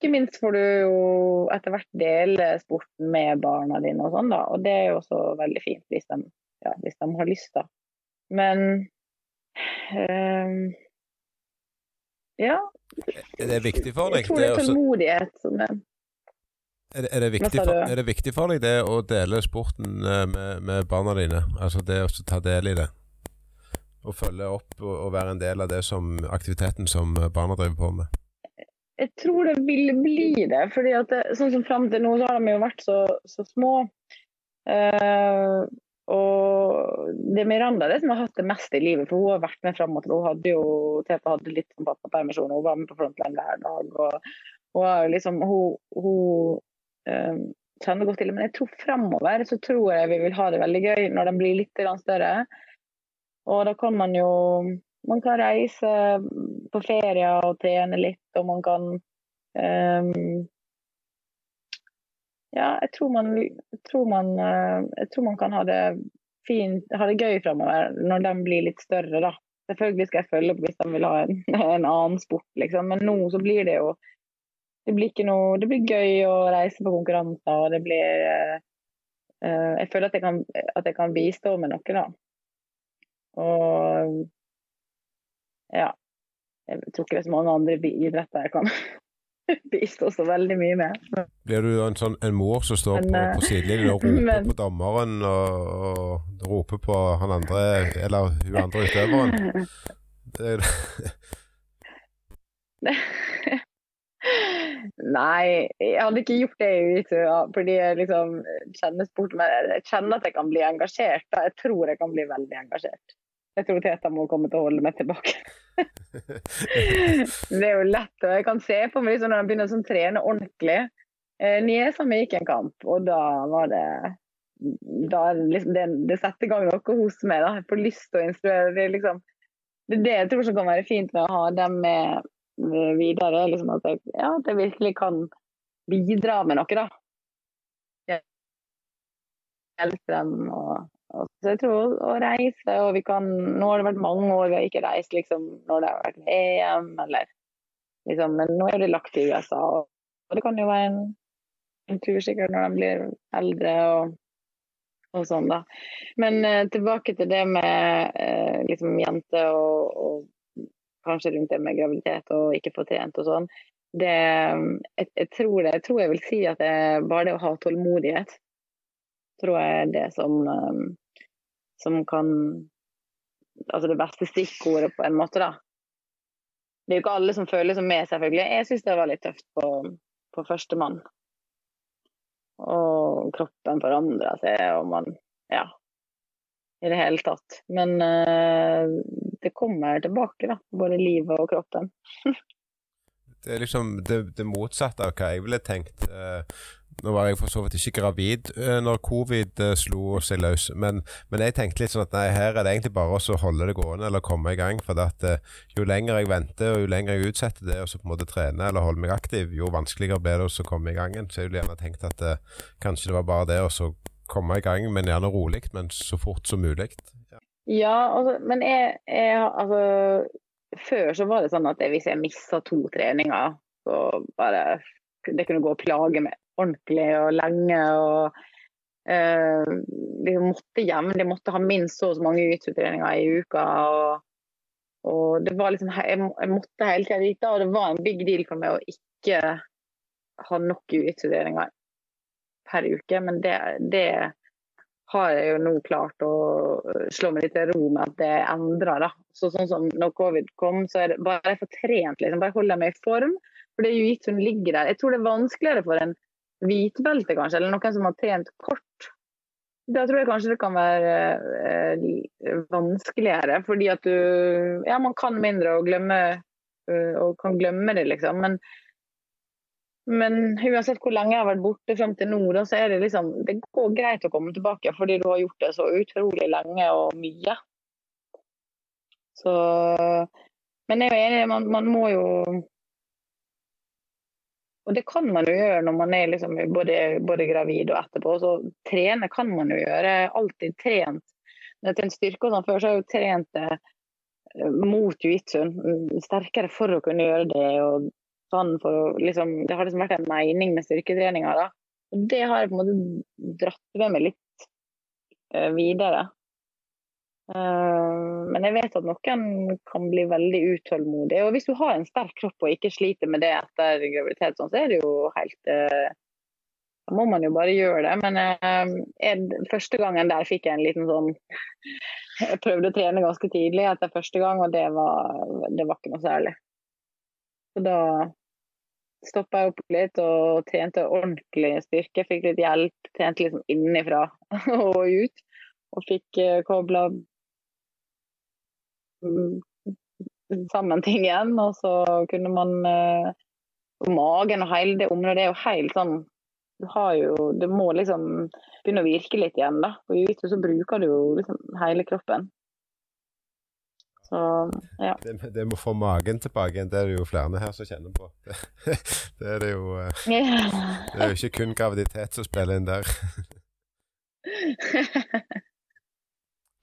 ikke minst får du jo etter hvert dele sporten med barna dine og sånn, da. Og det er jo også veldig fint hvis de ja, hvis de har lyst, da. Men um, ja. Er det viktig for deg? Jeg tror det er tålmodighet som er er det, viktig for, er det viktig for deg det å dele sporten eh, med, med, barna dine? Altså det å ta del i det? Å følge opp og, og, være en del av det som aktiviteten som barna driver på med? Jeg tror det vil bli det. fordi at det, sånn som Fram til nå så har de jo vært så, så små. Uh, og det er Miranda det som har hatt det meste i livet, for hun har vært med fram og tilbake. Hun hadde jo Tete hadde litt som pappapermisjon, hun var med på Frontline hver dag. og Hun, liksom, hun, hun øh, kjenner godt til det. Men jeg tror fremover så tror jeg vi vil ha det veldig gøy når den blir litt større. Og da kan man jo man kan reise på ferie og trene litt, og man kan um, ja, jeg tror, man, jeg, tror man, eh, jeg tror man, kan ha det fint, ha det gøy framover når de blir litt større, da. Selvfølgelig skal jeg følge opp hvis de vil ha en, en annen sport, liksom. Men nå så blir det jo det blir, noe, det blir gøy å reise på konkurranser, og det blir uh, Jeg føler at jeg, kan, at jeg kan bistå med noe, da. Og ja. Jeg tror ikke det er så mange andre idretter jeg kan bistå så veldig mye med. Blir du en, sånn, en mor som står men, på, på eh, sidelinjen og roper men, på dommeren og, og, roper på han andre, eller hun andre utøveren? Det, Nei, jeg hadde ikke gjort det i jiu fordi jeg liksom kjenner sporten. men jeg kjenner at jeg kan bli engasjert. Jeg tror jeg kan bli veldig engasjert. Jeg tror Teta må komme til å holde meg tilbake. det er jo lett. og Jeg kan se på meg liksom, når han begynner å sånn, trene ordentlig. Eh, Niesa mi gikk en kamp, og da var det da liksom, det, det setter i gang noe hos meg. da. Jeg får lyst til å instruere. Det liksom, det er det jeg tror som kan være fint med å ha dem med, med videre. Liksom at, jeg, ja, at jeg virkelig kan bidra med noe, da. Hjelpe dem og så jeg tror å reise, og vi kan Nå har det vært mange år vi har ikke reist liksom, når det har vært EM, eller liksom, Men nå er det lagt til USA, og, og det kan jo være en, en, tur sikkert når de blir eldre og, og sånn, da. Men eh, tilbake til det med eh, liksom jenter og, og, kanskje rundt det med graviditet og ikke få trent og sånn. Det, jeg, jeg, tror det, jeg tror jeg vil si at det bare det å ha tålmodighet tror jeg det som um, som kan Altså det beste stikkordet, på en måte, da. Det er jo ikke alle som føler som meg, selvfølgelig. Jeg syns det var litt tøft på, på førstemann. Og kroppen forandra seg, og man Ja. I det hele tatt. Men uh, det kommer tilbake, da. Både livet og kroppen. det er liksom det, det, motsatte av hva jeg ville tenkt. Uh, nå var jeg for så vidt ikke gravid uh, når covid uh, slo seg løs, men, men, jeg tenkte litt sånn at nei, her er det egentlig bare å holde det gående eller komme i gang. For at jo lenger jeg venter og jo lenger jeg utsetter det og så på en måte trene eller holde meg aktiv, jo vanskeligere blir det å komme i gang. Så jeg ville gjerne tenkt at kanskje det var bare det å komme i gang, men gjerne rolig, men så fort som mulig. Ja, ja altså, men jeg, jeg altså før så var det sånn at hvis jeg mista to treninger, så bare Det kunne gå og plage meg ordentlig og lenge. og eh, De måtte jevnlig måtte ha minst så og så mange utredninger i uka. og, og det var liksom, jeg, jeg måtte hele tida dit, og det var en big deal for meg å ikke ha nok utredninger per uke. Men det, det har jeg jo nå klart å slå meg litt til ro med at det endrer. da. Så sånn som når covid kom, så er det bare jeg får trent, liksom. Bare holder meg i form. For det er jo gitt hun ligger der. Jeg tror det er vanskeligere for en hvitbelte, kanskje, eller noen som har trent kort. Da tror jeg kanskje det kan være eh, vanskeligere, fordi at du Ja, man kan mindre og glemme, uh, og kan glemme det, liksom. Men Men uansett hvor lenge jeg har vært borte frem til nå, da, så er det liksom Det går greit å komme tilbake fordi du har gjort det så utrolig lenge og mye. Så Men jeg er jo enig, man, man må jo og det kan man jo gjøre når man er liksom både, både, gravid og etterpå. Så trene kan man jo gjøre. Alltid trent. Til en styrke og sånn før så har jeg jo trent eh, mot jiu-jitsuen. Sterkere for å kunne gjøre det. og sånn for å liksom, Det har liksom vært en mening med styrketreninga. det har jeg på en måte dratt med meg litt uh, videre. Uh, men jeg vet at noen kan bli veldig utålmodige. Og hvis du har en sterk kropp og ikke sliter med det etter graviditet, sånn, så er det jo helt uh, Da må man jo bare gjøre det. Men jeg, første gangen der fikk jeg en liten sånn Jeg prøvde å trene ganske tidlig etter første gang, og det var, det var ikke noe særlig. Så da stoppa jeg opp litt og trente ordentlig styrke. Fikk litt hjelp. Trente liksom innenfra og ut. Og fikk kobla sammen ting igjen. Og så kunne man og Magen og hele det området er jo helt sånn Du har jo Det må liksom begynne å virke litt igjen, da. Og i så bruker du jo liksom hele kroppen. Så, ja. Det, det med å få magen tilbake igjen, det er det jo flere her som kjenner på. Det, det er det jo eh, Det er jo ikke kun graviditet som spiller inn der.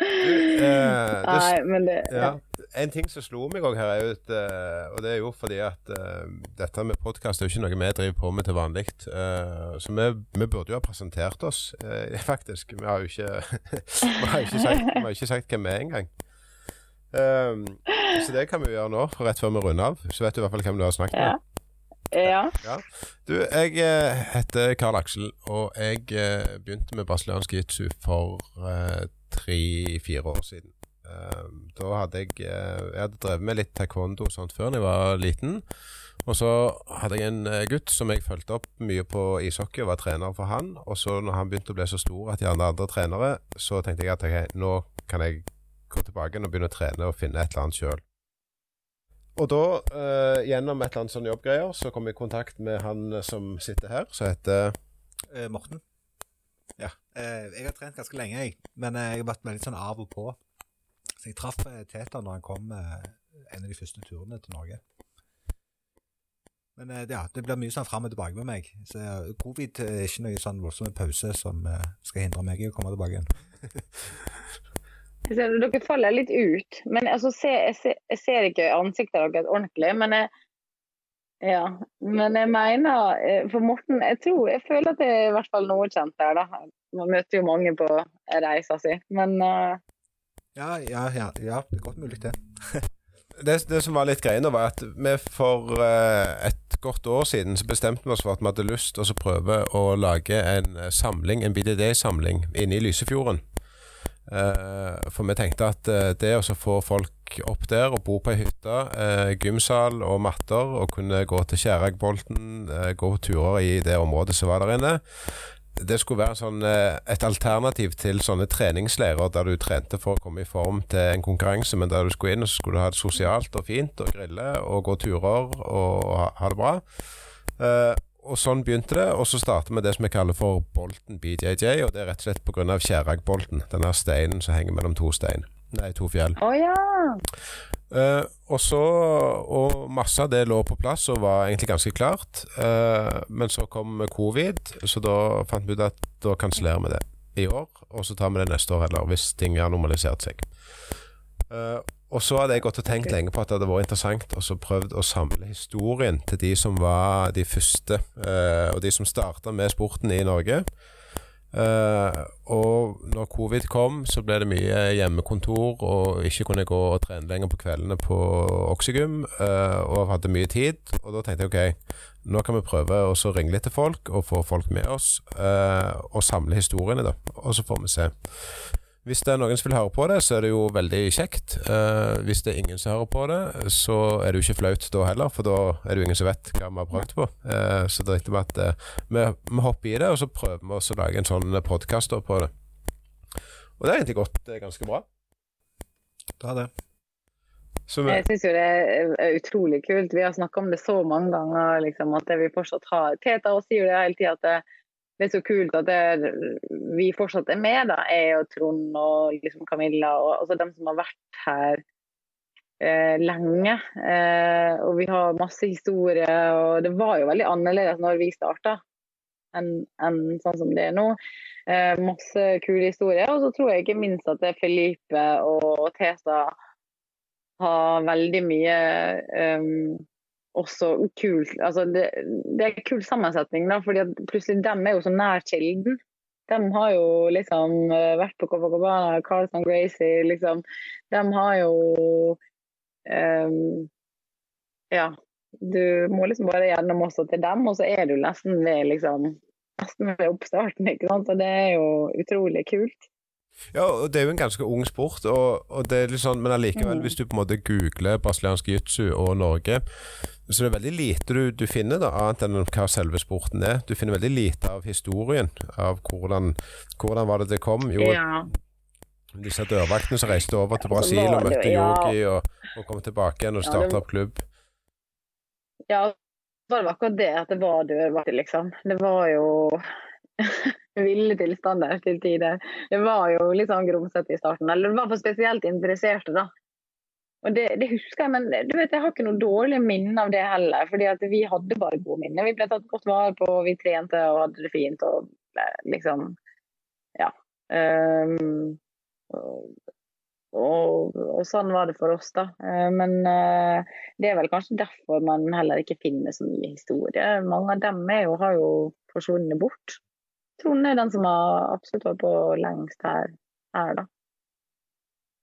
Eh, Nei, men det ja. En ting som slo meg òg her, er ut, uh, og det er jo fordi at eh, dette med podkast er jo ikke noe vi driver på med til vanlig. Uh, så vi, vi, burde jo ha presentert oss, faktisk. Vi har jo ikke, vi har ikke, sagt, vi har ikke sagt hvem vi er engang. Um, så det kan vi gjøre nå, rett før vi runder av. Så vet du i hvert fall hvem du har snakket med. Ja. ja. Du, jeg eh, heter Karl Aksel, og jeg eh, begynte med brasiliansk jitsu for eh, tre-fire år siden. Um, da hadde jeg Jeg hadde drevet med litt taekwondo og sånt før da jeg var liten. Og så hadde jeg en gutt som jeg fulgte opp mye på ishockey og var trener for han. Og så når han begynte å bli så stor at de hadde andre trenere, så tenkte jeg at okay, nå kan jeg gå tilbake og begynne å trene og finne et eller annet sjøl. Og da, uh, gjennom et eller annet sånn jobbgreier, så kom jeg i kontakt med han som sitter her, som heter uh, Morten. Ja. Uh, jeg har trent ganske lenge, jeg. Men jeg har vært med litt sånn av og på. Så jeg traff Teta når han kom en av de første turene til Norge. Men ja, det blir mye sånn fram og tilbake med meg. Så covid er ikke noe sånn voldsom pause som skal hindre meg i å komme tilbake igjen. Dere faller litt ut. Men altså, jeg, ser, jeg, ser, ikke ansiktet deres ordentlig. Men jeg, ja. men jeg mener eh, For Morten, jeg tror Jeg føler at det er i hvert fall noe kjent der, da. Man møter jo mange på reisa si, men uh... ja, ja, ja, ja, det er godt mulig, det. det. det. som var litt greia, var at vi for uh, et godt år siden så bestemte vi oss for at vi hadde lyst til å prøve å lage en samling, en BDD-samling inne i Lysefjorden. Uh, for vi tenkte at uh, det å få folk opp der og bo på ei hytte, uh, gymsal og matter, og kunne gå til Skjæragbolten, gå turer i det området som var der inne, det skulle være sånn, et alternativ til sånne treningsleirer der du trente for å komme i form til en konkurranse, men der du skulle inn og så skulle du ha det sosialt og fint og grille og gå turer og ha, det bra. Og sånn begynte det, og så startet vi det som vi kaller for bolten BJJ. Og det er rett og slett pga. Skjæragbolten, denne steinen som henger mellom to stein. Nei, to fjell. Oh, ja. Uh, og så Og masse av det lå på plass og var egentlig ganske klart. Uh, men så kom covid, så da fant vi ut at da kansellerer vi det i år. Og så tar vi det neste år, eller hvis ting har normalisert seg. Uh, og så hadde jeg gått og tenkt okay. lenge på at det hadde vært interessant og så prøvd å samle historien til de som var de første, og de som starta med sporten i Norge. Uh, og når covid kom, så ble det mye hjemmekontor, og ikke kunne gå og trene lenger på kveldene på Oxygym, uh, og hadde mye tid. Og da tenkte jeg ok, nå kan vi prøve å ringe litt til folk, og få folk med oss, og samle historiene, da. Og så får vi se. Hvis det er noen som vil høre på det, så er det jo veldig kjekt. Uh, hvis det er ingen som hører på det, så er det jo ikke flaut da heller, for da er det jo ingen som vet hva vi har prøvd på. Uh, så det er at uh, vi, vi, hopper i det, og så prøver vi å lage en sånn podkast på det. Og det har egentlig gått ganske bra. Det har det. Jeg syns jo det er utrolig kult. Vi har snakka om det så mange ganger, liksom, at vi fortsatt har Teta og sier jo det hele tida at det, det er så kult at det, vi fortsatt er med. da, Jeg og Trond og liksom Camilla og altså dem som har vært her eh, lenge. Eh, og vi har masse historie, og det var jo veldig annerledes når vi starta enn en sånn som det er nå. Eh, masse kule historier. Og så tror jeg ikke minst at Felipe og Tesa har veldig mye um, også kul altså det, det er kul sammensetning, da, fordi plutselig dem er jo så nær kilden. De har jo liksom eh, vært på Copacabana, Carlson Gracie, liksom. De har jo um, Ja. Du må liksom bare gjennom også til dem, og så er du nesten ved liksom nesten ved oppstarten. ikke sant? Og det er jo utrolig kult. ja, og det er jo en ganske ung sport, og, og det er litt sånn, men allikevel, Mm. hvis du på en måte googler brasiliansk jiu-jitsu og Norge, så det er veldig lite du, du finner, da, annet enn hva selve sporten er. Du finner veldig lite av historien, av hvordan, hvordan var det det kom. Jo, Ja. disse dørvaktene som reiste over til Brasil og møtte ja. Yogi og, og kom tilbake igjen og starta ja, opp klubb. Ja, var det akkurat det at det var dørvakter, liksom. Det var jo ville tilstander til tider. Det var jo litt sånn grumsete i starten. Eller det var for spesielt interesserte, da. Og det, det husker jeg, men du vet, jeg har ikke noe dårlige minner av det heller. fordi at vi hadde bare gode minner. Vi ble tatt godt vare på, vi trente og hadde det fint. og eh, liksom, ja. Um, og, og, og sånn var det for oss, da. Eh, Men uh, det er vel kanskje derfor man heller ikke finner så mye historie. Mange av dem jo, har jo forsvunnet bort. Trond er den som har absolutt vært på lengst her, her da.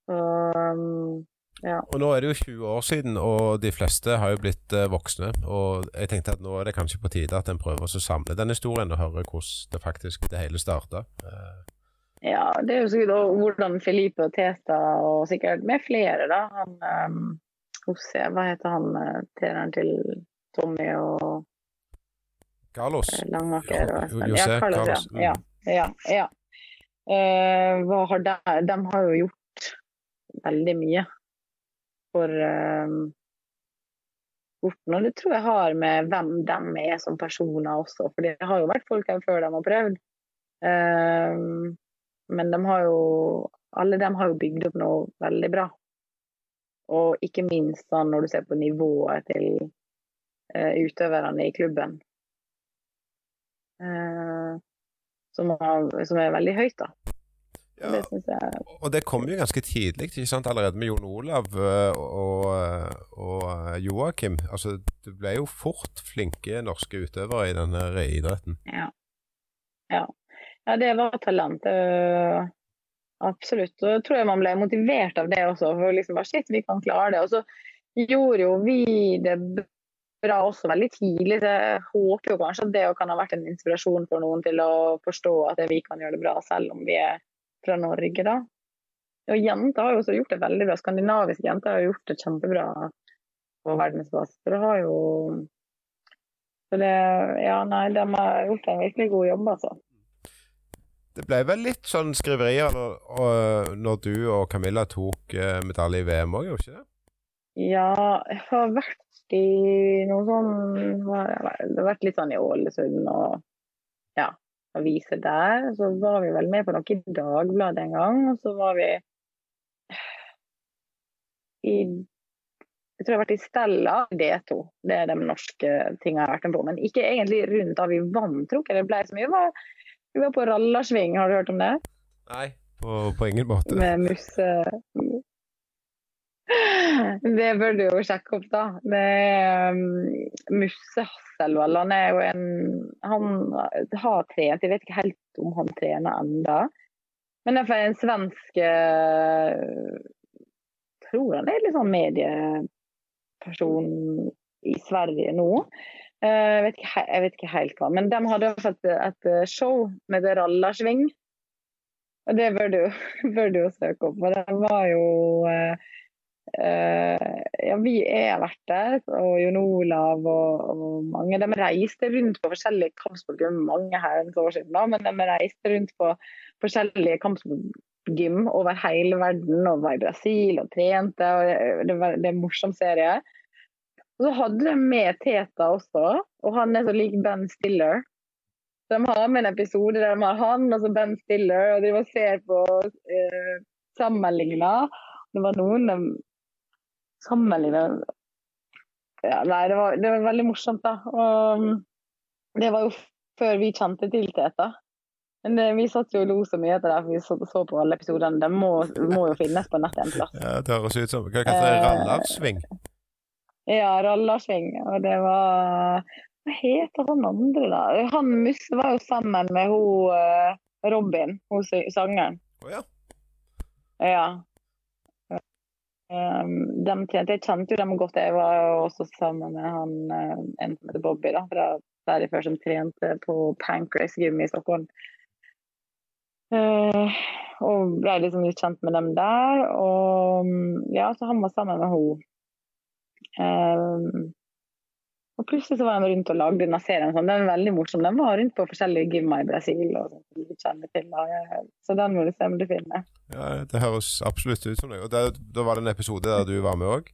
Så, um, ja. Og nå er det jo 20 år siden, og de fleste har jo blitt eh, voksne. Og jeg tenkte at nå er det kanskje på tide at en prøver å samle den historien og høre hvordan det faktisk det hele starta. ja, det er jo sikkert hvordan Felipe og Teta, og sikkert med flere, da. Han um, Jose, hva heter han eh, treneren til Tommy og Carlos. eh, Langaker? og? Jose, ja, Carlos, Carlos, mm. ja. ja, ja, ja. Eh, har de, de har jo gjort veldig mye for um, sporten. Og det tror jeg har med hvem de er som personer også. For det har jo vært folk her før de har prøvd. Um, men de har jo alle dem har jo bygd opp noe veldig bra. Og ikke minst sånn når du ser på nivået til uh, utøverne i klubben. Uh, som, har, som er veldig høyt, da. Ja, Det synes jeg og det kom jo ganske tidlig, ikke sant? allerede med Jon Olav eh, og, og eh, Joakim. Altså, det ble jo fort flinke norske utøvere i denne idretten. Ja. ja. Ja, det var talent. det- Absolutt. Og jeg tror jeg man ble motivert av det også. For liksom bare shit, vi kan klare det. Og så gjorde jo vi det bra også veldig tidlig. Så jeg håper jo kanskje at det kan ha vært en inspirasjon for noen til å forstå at vi kan gjøre det bra selv om vi er fra Norge, da. Og jenter har jo også gjort det veldig bra. Skandinaviske jenter har gjort det kjempebra på verdensbasis. Det har jo så det, ja, nei, de har gjort en virkelig god jobb, altså. Det ble vel litt sånn skriverier når, og- når du og Camilla tok eh, medalje i VM òg, gjorde ikke det? Ja, jeg har vært i noe sånn Det har vært litt sånn i Ålesund og aviser der. Så var vi vel med på noe i Dagbladet en gang, og så var vi i Jeg tror jeg har vært i Stella D2. Det er de norske tingene jeg har vært med på. Men ikke egentlig rundt da vi vant, tror jeg det ble så mye. Vi var, vi var på Rallarsving, har du hørt om det? Nei. På, på ingen måte. med musse... Det bør du jo sjekke opp, da. Det er um, Musse Hasselvold Han er jo en Han har trent, jeg vet ikke helt om han trener enda. Men det er en svensk eh, Tror han er litt sånn medieperson i Sverige nå. Eh, Jeg vet, ikke, jeg vet ikke helt hva. Men de hadde jo fått et, show med det Rallarsving. Og det bør du, jo søke opp. Og det var jo eh, Ja, vi er vært der, og Jon Olav og, og mange. De reiste rundt på forskjellige kampsportgym, mange herrens år siden, da, men de reiste rundt på forskjellige kampsportgym gym over hele verden og var i Brasil og trente. og Det var det er en morsom serie. Og så hadde de med Teta også, og han er så lik Ben Stiller. Så de har med en episode der de har han og så Ben Stiller, og de ser på eh, sammenligna. Det var noen de sammenligna ja, Nei, det var, det var veldig morsomt, da. Og mm, det var jo før vi kjente til Teta. Men det, vi satt jo og lo så mye etter det, for vi så, så på alle episodene. De må, må jo finnes på nettet en plass. Ja, det høres ut som Hva heter det? Eh, Rallarsving? Ja, Rallarsving. Og det var Hva heter han andre, da? Han Musse var jo sammen med hun eh, Robin, hun sangeren. Å ja. Ja. Um, de trente, jeg kjente jo dem godt. Jeg var også sammen med han eh, en som heter Bobby, da, fra der før, som trente på Pancrase Gym i Stockholm. Eh, og ble liksom litt kjent med dem der. Og mm, ja, så han var sammen med henne. Um, og plutselig så var de rundt og lagde denne serien. Sånn. Den er veldig morsom. Den var rundt på forskjellige gymmer i Brasil. Og kjenner til, og, Så den må du se om du finner. ja, det høres absolutt ut som det. Og der, da var det en episode der du var med òg?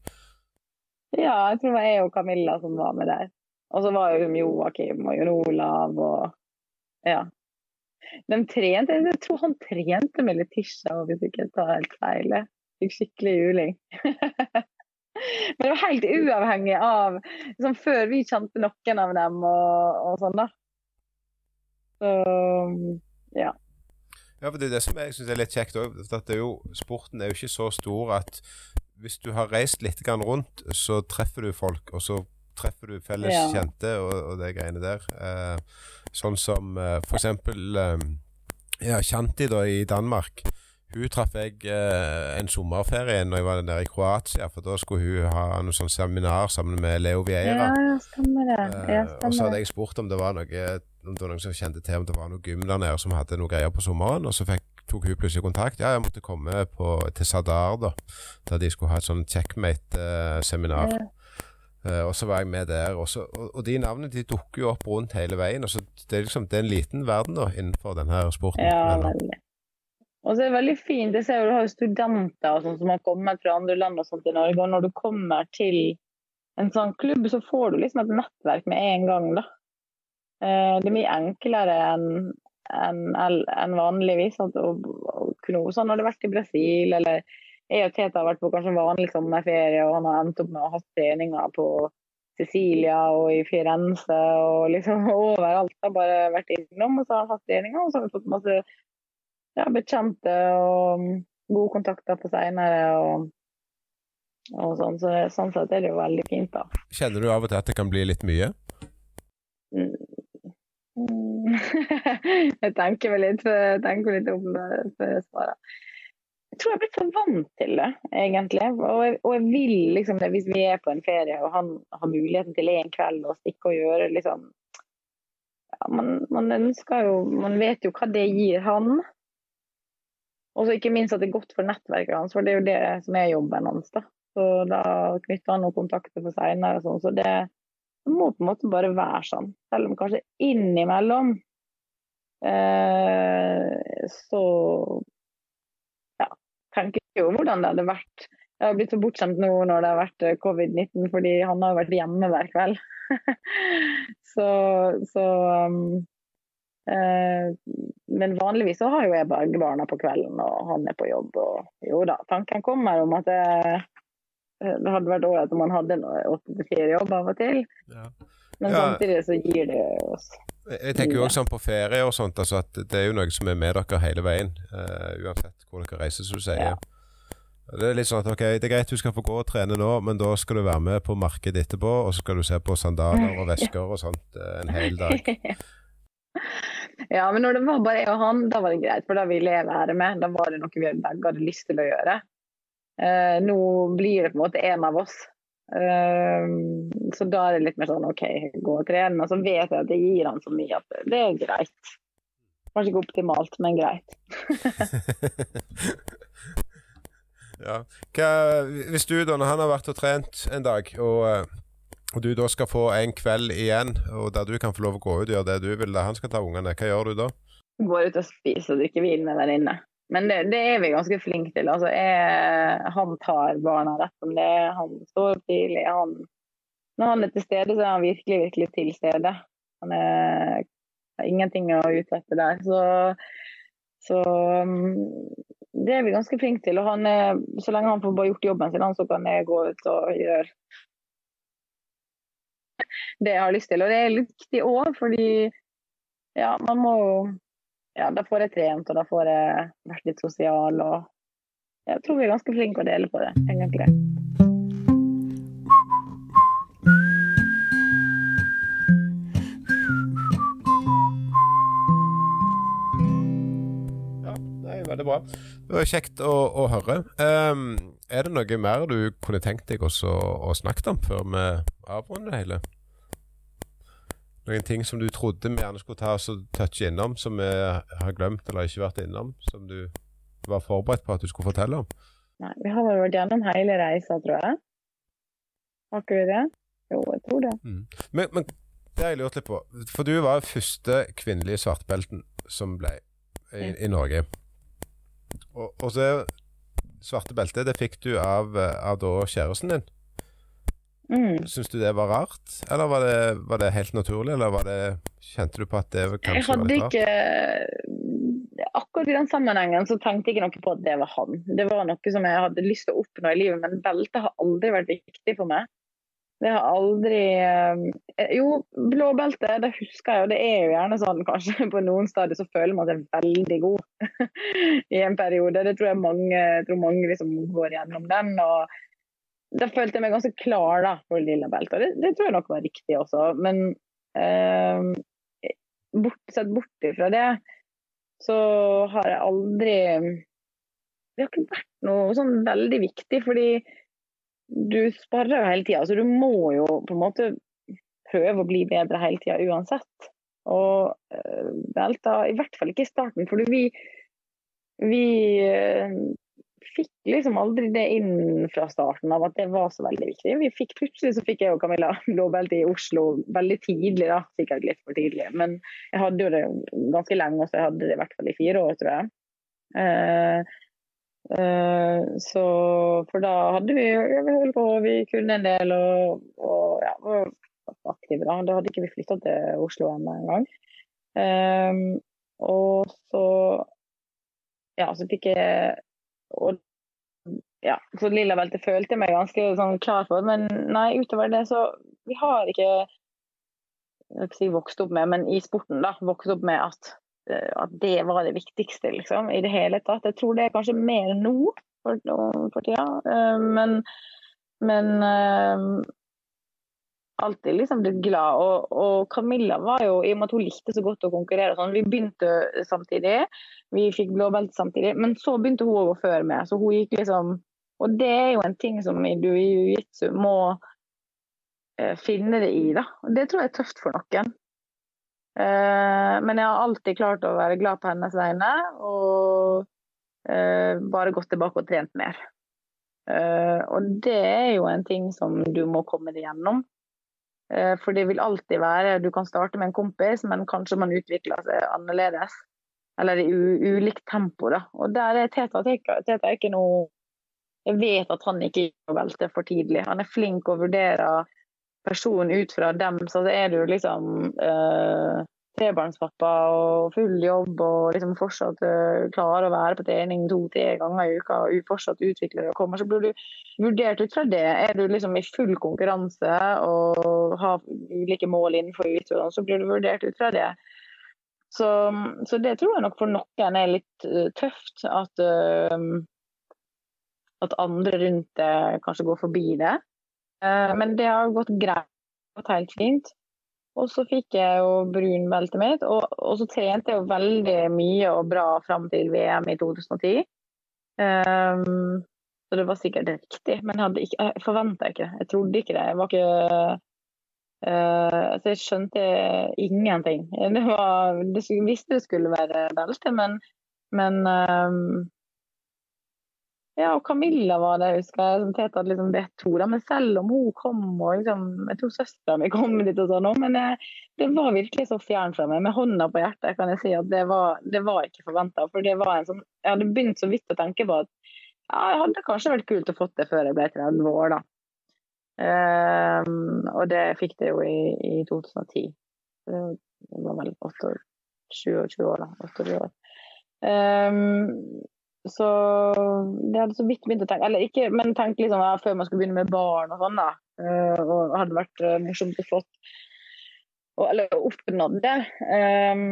Ja, jeg tror det var jeg og Camilla som var med der. Og så var jo Joakim og Jon Olav og ja. De trente, jeg tror han trente med Letisha, hvis ikke jeg tar helt feil. Fikk skikkelig juling. Men det var helt uavhengig av liksom, Før vi kjente noen av dem og, og sånn, da. Så ja. Ja, for det er det som jeg syns er litt kjekt òg. Sporten er jo ikke så stor at hvis du har reist litt rundt, så treffer du folk, og så treffer du felles Ja. kjente og, og de greiene der. Eh, sånn som eh, for eksempel eh, ja, Shanti da i Danmark. Hun traff jeg eh, en sommerferie når jeg var der i Kroatia, for da skulle hun ha noe sånn seminar sammen med Leo Vieira. Ja, stemmer det. Ja, Eh, og så hadde jeg spurt om det var noe om det var noen som kjente til om det var noe gym der nede som hadde noe greier på sommeren. Og så fikk, tok hun plutselig kontakt. Ja, jeg måtte komme på, til Sadar, da. Der de skulle ha et sånn checkmate-seminar. Eh, Uh, og så var jeg med der. Og, så, og, og de navnene de dukker jo opp rundt hele veien. Og så det er liksom det er en liten verden da innenfor denne sporten. Ja, veldig. Og så er det veldig fint. Jeg ser jo du har studenter sånt som har kommet fra andre land og sånt i Norge. Og når du kommer til en sånn klubb, så får du liksom et nettverk med en gang, da. Eh, Det er mye enklere enn en, en vanligvis. Å, å kunne, sånn har det vært i Brasil, eller jeg og Teta har vært på kanskje vanlig sommerferie, og han har endt opp med å ha treninger på Sicilia og i Firenze og liksom overalt. Har bare vært innom, og så har han hatt treninger, og så har vi fått masse ja, bekjente og mm, gode kontakter på seinere. Og, og sånn, så sånn sett er det jo veldig fint, da. kjenner du av og til at det kan bli litt mye? Mm. jeg tenker vel litt, tenker litt om det før jeg svarer. Jeg tror jeg er blitt så vant til det, egentlig. Og jeg, og jeg vil liksom det hvis vi er på en ferie og han har muligheten til en kveld å stikke og gjøre liksom ja, man, man ønsker jo Man vet jo hva det gir han. Og ikke minst at det er godt for nettverket hans, for det er jo det som er jobben hans. da. Så da knytter han noen kontakter for seinere sånn. Så det, må på en måte bare være sånn. Selv om kanskje innimellom eh, så ja, tenker jeg jo hvordan det hadde vært. Jeg har blitt så bortskjemt nå når det har vært eh, covid-19, fordi han har jo vært hjemme hver kveld. så så um, Men vanligvis så har jo jeg begge barna på kvelden, og han er på jobb. Og jo da, tanken kommer om at det, det hadde vært ålreit om han hadde en åtte til fire-jobb av og til. Ja. Men Ja. samtidig så gir det oss Jeg tenker jo også sånn på ferie og sånt, altså at det er jo noe som er med dere hele veien. Uh, uansett hvor dere reiser, som du sier. Ja. Det er litt sånn at ok, det er greit du skal få gå og trene nå, men da skal du være med på markedet etterpå, og så skal du se på sandaler og vesker og sånt eh, en hel dag. ja, men når det var bare jeg og han, da var det greit, for da ville jeg være med. Da var det noe vi begge hadde lyst til å gjøre. Eh, nå blir det på en måte en av oss. Eh, så da er det litt mer sånn OK, gå og trene. Og så vet jeg at det gir han så mye at det er greit. Kanskje ikke optimalt, men greit. ja. Hva, hvis du da, når han har vært og trent en dag, og, eh, og du da skal få en kveld igjen, og der du kan få lov å gå ut og gjøre det du vil, da han skal ta ungene, hva gjør du da? Går ut og spiser og drikker vin med venninne. Men det, det, er vi ganske flinke til. Altså, jeg, han tar barna rett som det. Han står opp tidlig. Han, når han er til stede, så er han virkelig, virkelig til stede. Han er, har ingenting å utsette der. Så, så mm, det er vi ganske flinke til. Og han er, så lenge han får bare gjort jobben sin, så kan jeg gå ut og gjøre det jeg har lyst til. Og det er viktig òg, fordi ja, man må jo ja, da får jeg trent, og da får jeg vært litt sosial. og Jeg tror vi er ganske flinke å dele på det, egentlig. Veldig bra. Det var kjekt å, å høre. Um, er det noe mer du kunne tenkt deg også å snakke om før vi avrunder det hele? Noen ting som du trodde vi gjerne skulle ta oss og touche innom, som vi har glemt eller ikke vært innom, som du var forberedt på at du skulle fortelle om? Nei, vi har vel vært gjennom hele reisa, tror jeg. Har ikke vi det? Jo, jeg tror det. Mm. Men, men, det har jeg lurt litt på, for du var første kvinnelige svartbelten som ble i, i Norge. Og, og så svarte belte, det fikk du av, av da kjæresten din. Mm. Syns du det var rart, eller var det, var det, helt naturlig, eller det, kjente du på at det kanskje var litt rart? Ikke, akkurat i den sammenhengen så tenkte jeg ikke noe på at det var han. Det var noe som jeg hadde lyst til å oppnå i livet, men beltet har aldri vært viktig for meg. Det har aldri jo, Jo, blåbelte, det husker jeg, og det er jo gjerne sånn kanskje på noen stadier så føler man seg veldig god i en periode. Det tror jeg mange, jeg tror mange liksom går gjennom den. og da følte jeg meg ganske klar da, for lilla belte. Det, det tror jeg nok var riktig også. Men eh, bort, sett bort ifra det, så har jeg aldri Det har ikke vært noe sånn veldig viktig, fordi du sparer jo hele tida. Så du må jo på en måte prøve å bli bedre hele tida uansett. Og eh, belter, i hvert fall ikke i starten, for vi, vi eh, fikk liksom aldri det inn fra starten av at det var så veldig viktig. Vi fikk, plutselig så fikk jeg og Camilla blåbelte i Oslo veldig tidlig, da. sikkert litt for tidlig. Men jeg hadde jo det ganske lenge, så jeg hadde det i hvert fall i fire år, tror jeg. Uh, uh, så for da hadde vi, vi holdt på, vi kunne en del og, og ja, var aktive da. Da hadde ikke vi flytta til Oslo ennå engang. Um, og så ja, så fikk jeg og ja, så lilla belte følte jeg meg ganske sånn, klar for. Men nei, utover det så Vi har ikke jeg si vokst opp med, men i sporten da, vokst opp med at, eh, at det var det viktigste liksom, i det hele tatt. Jeg tror det er kanskje mer nå for, for tida. Eh, men, men eh, alltid liksom blitt glad. Og, og, Camilla var jo, i og med at hun likte så godt å konkurrere sånn, Vi begynte samtidig, vi fikk blåbelte samtidig, men så begynte hun å gå før med. Så hun gikk liksom Og det er jo en ting som du i jiu-jitsu må eh, finne det i, da. Det tror jeg er tøft for noen. Eh, men jeg har alltid klart å være glad på hennes vegne, og eh, bare gått tilbake og trent mer. Uh, og det er jo en ting som du må komme deg gjennom. Eh, for det vil alltid være Du kan starte med en kompis, men kanskje man utvikler seg annerledes. Eller i ulikt tempo, da. Og der er Teta, Teta er ikke noe Jeg vet at han ikke gjør velte for tidlig. Han er flink å vurdere personen ut fra dem, så det er jo liksom uh, trebarnspappa og full jobb og liksom fortsatt uh, klarer å være på trening to-tre ganger i uka og fortsatt utvikler og kommer, så blir du vurdert ut fra det. Er du liksom i full konkurranse og har ulike mål innenfor utøverne, så blir du vurdert ut fra det. Så, så, det tror jeg nok for noen er litt uh, tøft. At, uh, at andre rundt det kanskje går forbi det. men det har gått greit. Gått helt fint. Og så fikk jeg jo brunbeltet mitt, og, og, så trente jeg jo veldig mye og bra fram til VM i 2010. Um, ehm, så det var sikkert riktig, men jeg, ikke, jeg forventa ikke det. Jeg trodde ikke det. Jeg var ikke uh, Så jeg skjønte ingenting. Det var, det, visste det skulle være belte, men, men um, Ja, og Camilla var det, husker jeg, som Tete hadde liksom bedt henne. Men selv om hun kom, og liksom, jeg tror søstera mi kom dit og sånn, men eh, det var virkelig så fjernt fra meg. Med hånda på hjertet kan jeg si at det var, det var ikke forventa. For det var en sånn Jeg hadde begynt så vidt å tenke på at ja, det hadde kanskje vært kult å fått det før jeg ble 30 år, da. Um, og det fikk det jo i, i 2010. Det var vel 28 år, da. 28 år. Um, så det hadde så vidt begynt å tenke, eller ikke, men tenke liksom ja, før man skulle begynne med barn og sånn, da. Uh, og hadde vært uh, morsomt og flott. Og, eller oppnådd det. Um,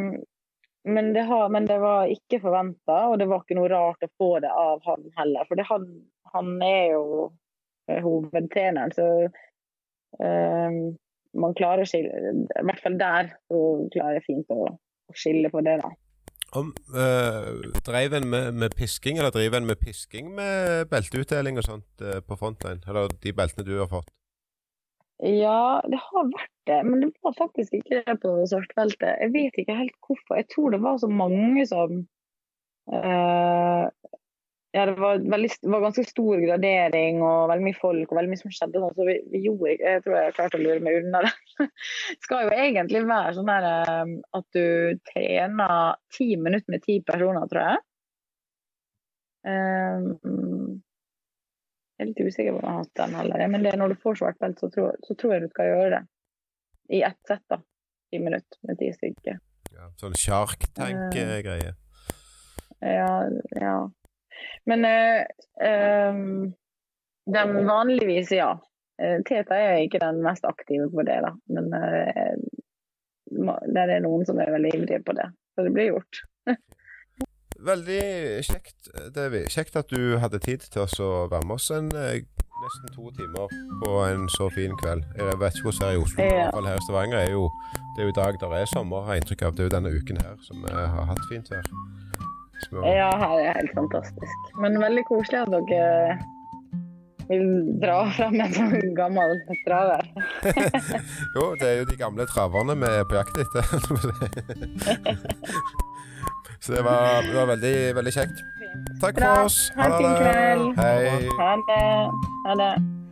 men, det har, men, det var ikke forventa, og det var ikke noe rart å få det av han heller. For han, han, er jo uh, hovedtreneren, så um, man klarer å skille I hvert fall der så klarer jeg fint å, å skille på det, da. Om, øh, drev en med, med, pisking, eller driver en med pisking med belteutdeling og sånt øh, på Frontline? Eller de beltene du har fått? Ja, det har vært det, men det var faktisk ikke det på svartbeltet. Jeg vet ikke helt hvorfor. Jeg tror det var så mange som øh, ja, det var, veldig, var, ganske stor gradering og veldig mye folk og veldig mye som skjedde. Sånn, så vi, vi, gjorde Jeg tror jeg klarte å lure meg unna det. Det skal jo egentlig være sånn der um, at du trener ti minutter med ti personer, tror jeg. Um, jeg er litt usikker på om jeg har hatt den heller, men det når du får svart belt, så, så tror, jeg du skal gjøre det. I ett sett, da. Ti minutter med ti stykker. Ja, sånn Shark Tank-greie? Uh, ja, ja. Men um, den vanligvis, ja. Eh, Teta er ikke den mest aktive på det, da. Men uh, det er noen som er veldig ivrige på det. Så det blir gjort. veldig kjekt, Devi. Kjekt at du hadde tid til å være med oss en nesten to timer på en så fin kveld. Jeg vet ikke hvordan det er i Oslo, men i hvert fall her i Stavanger er jo det er jo i dag der er sommer, har jeg inntrykk av. Det er jo denne uken her som har hatt fint vær. Ja, her er helt fantastisk. Men veldig koselig at dere vil dra fram en sånn gammel traver. jo, det er jo de gamle traverne vi er på jakt etter. Så det var, det var veldig, veldig kjekt. Takk Bra. for oss. Ha en fin kveld. Hei. Ha det. Ha det.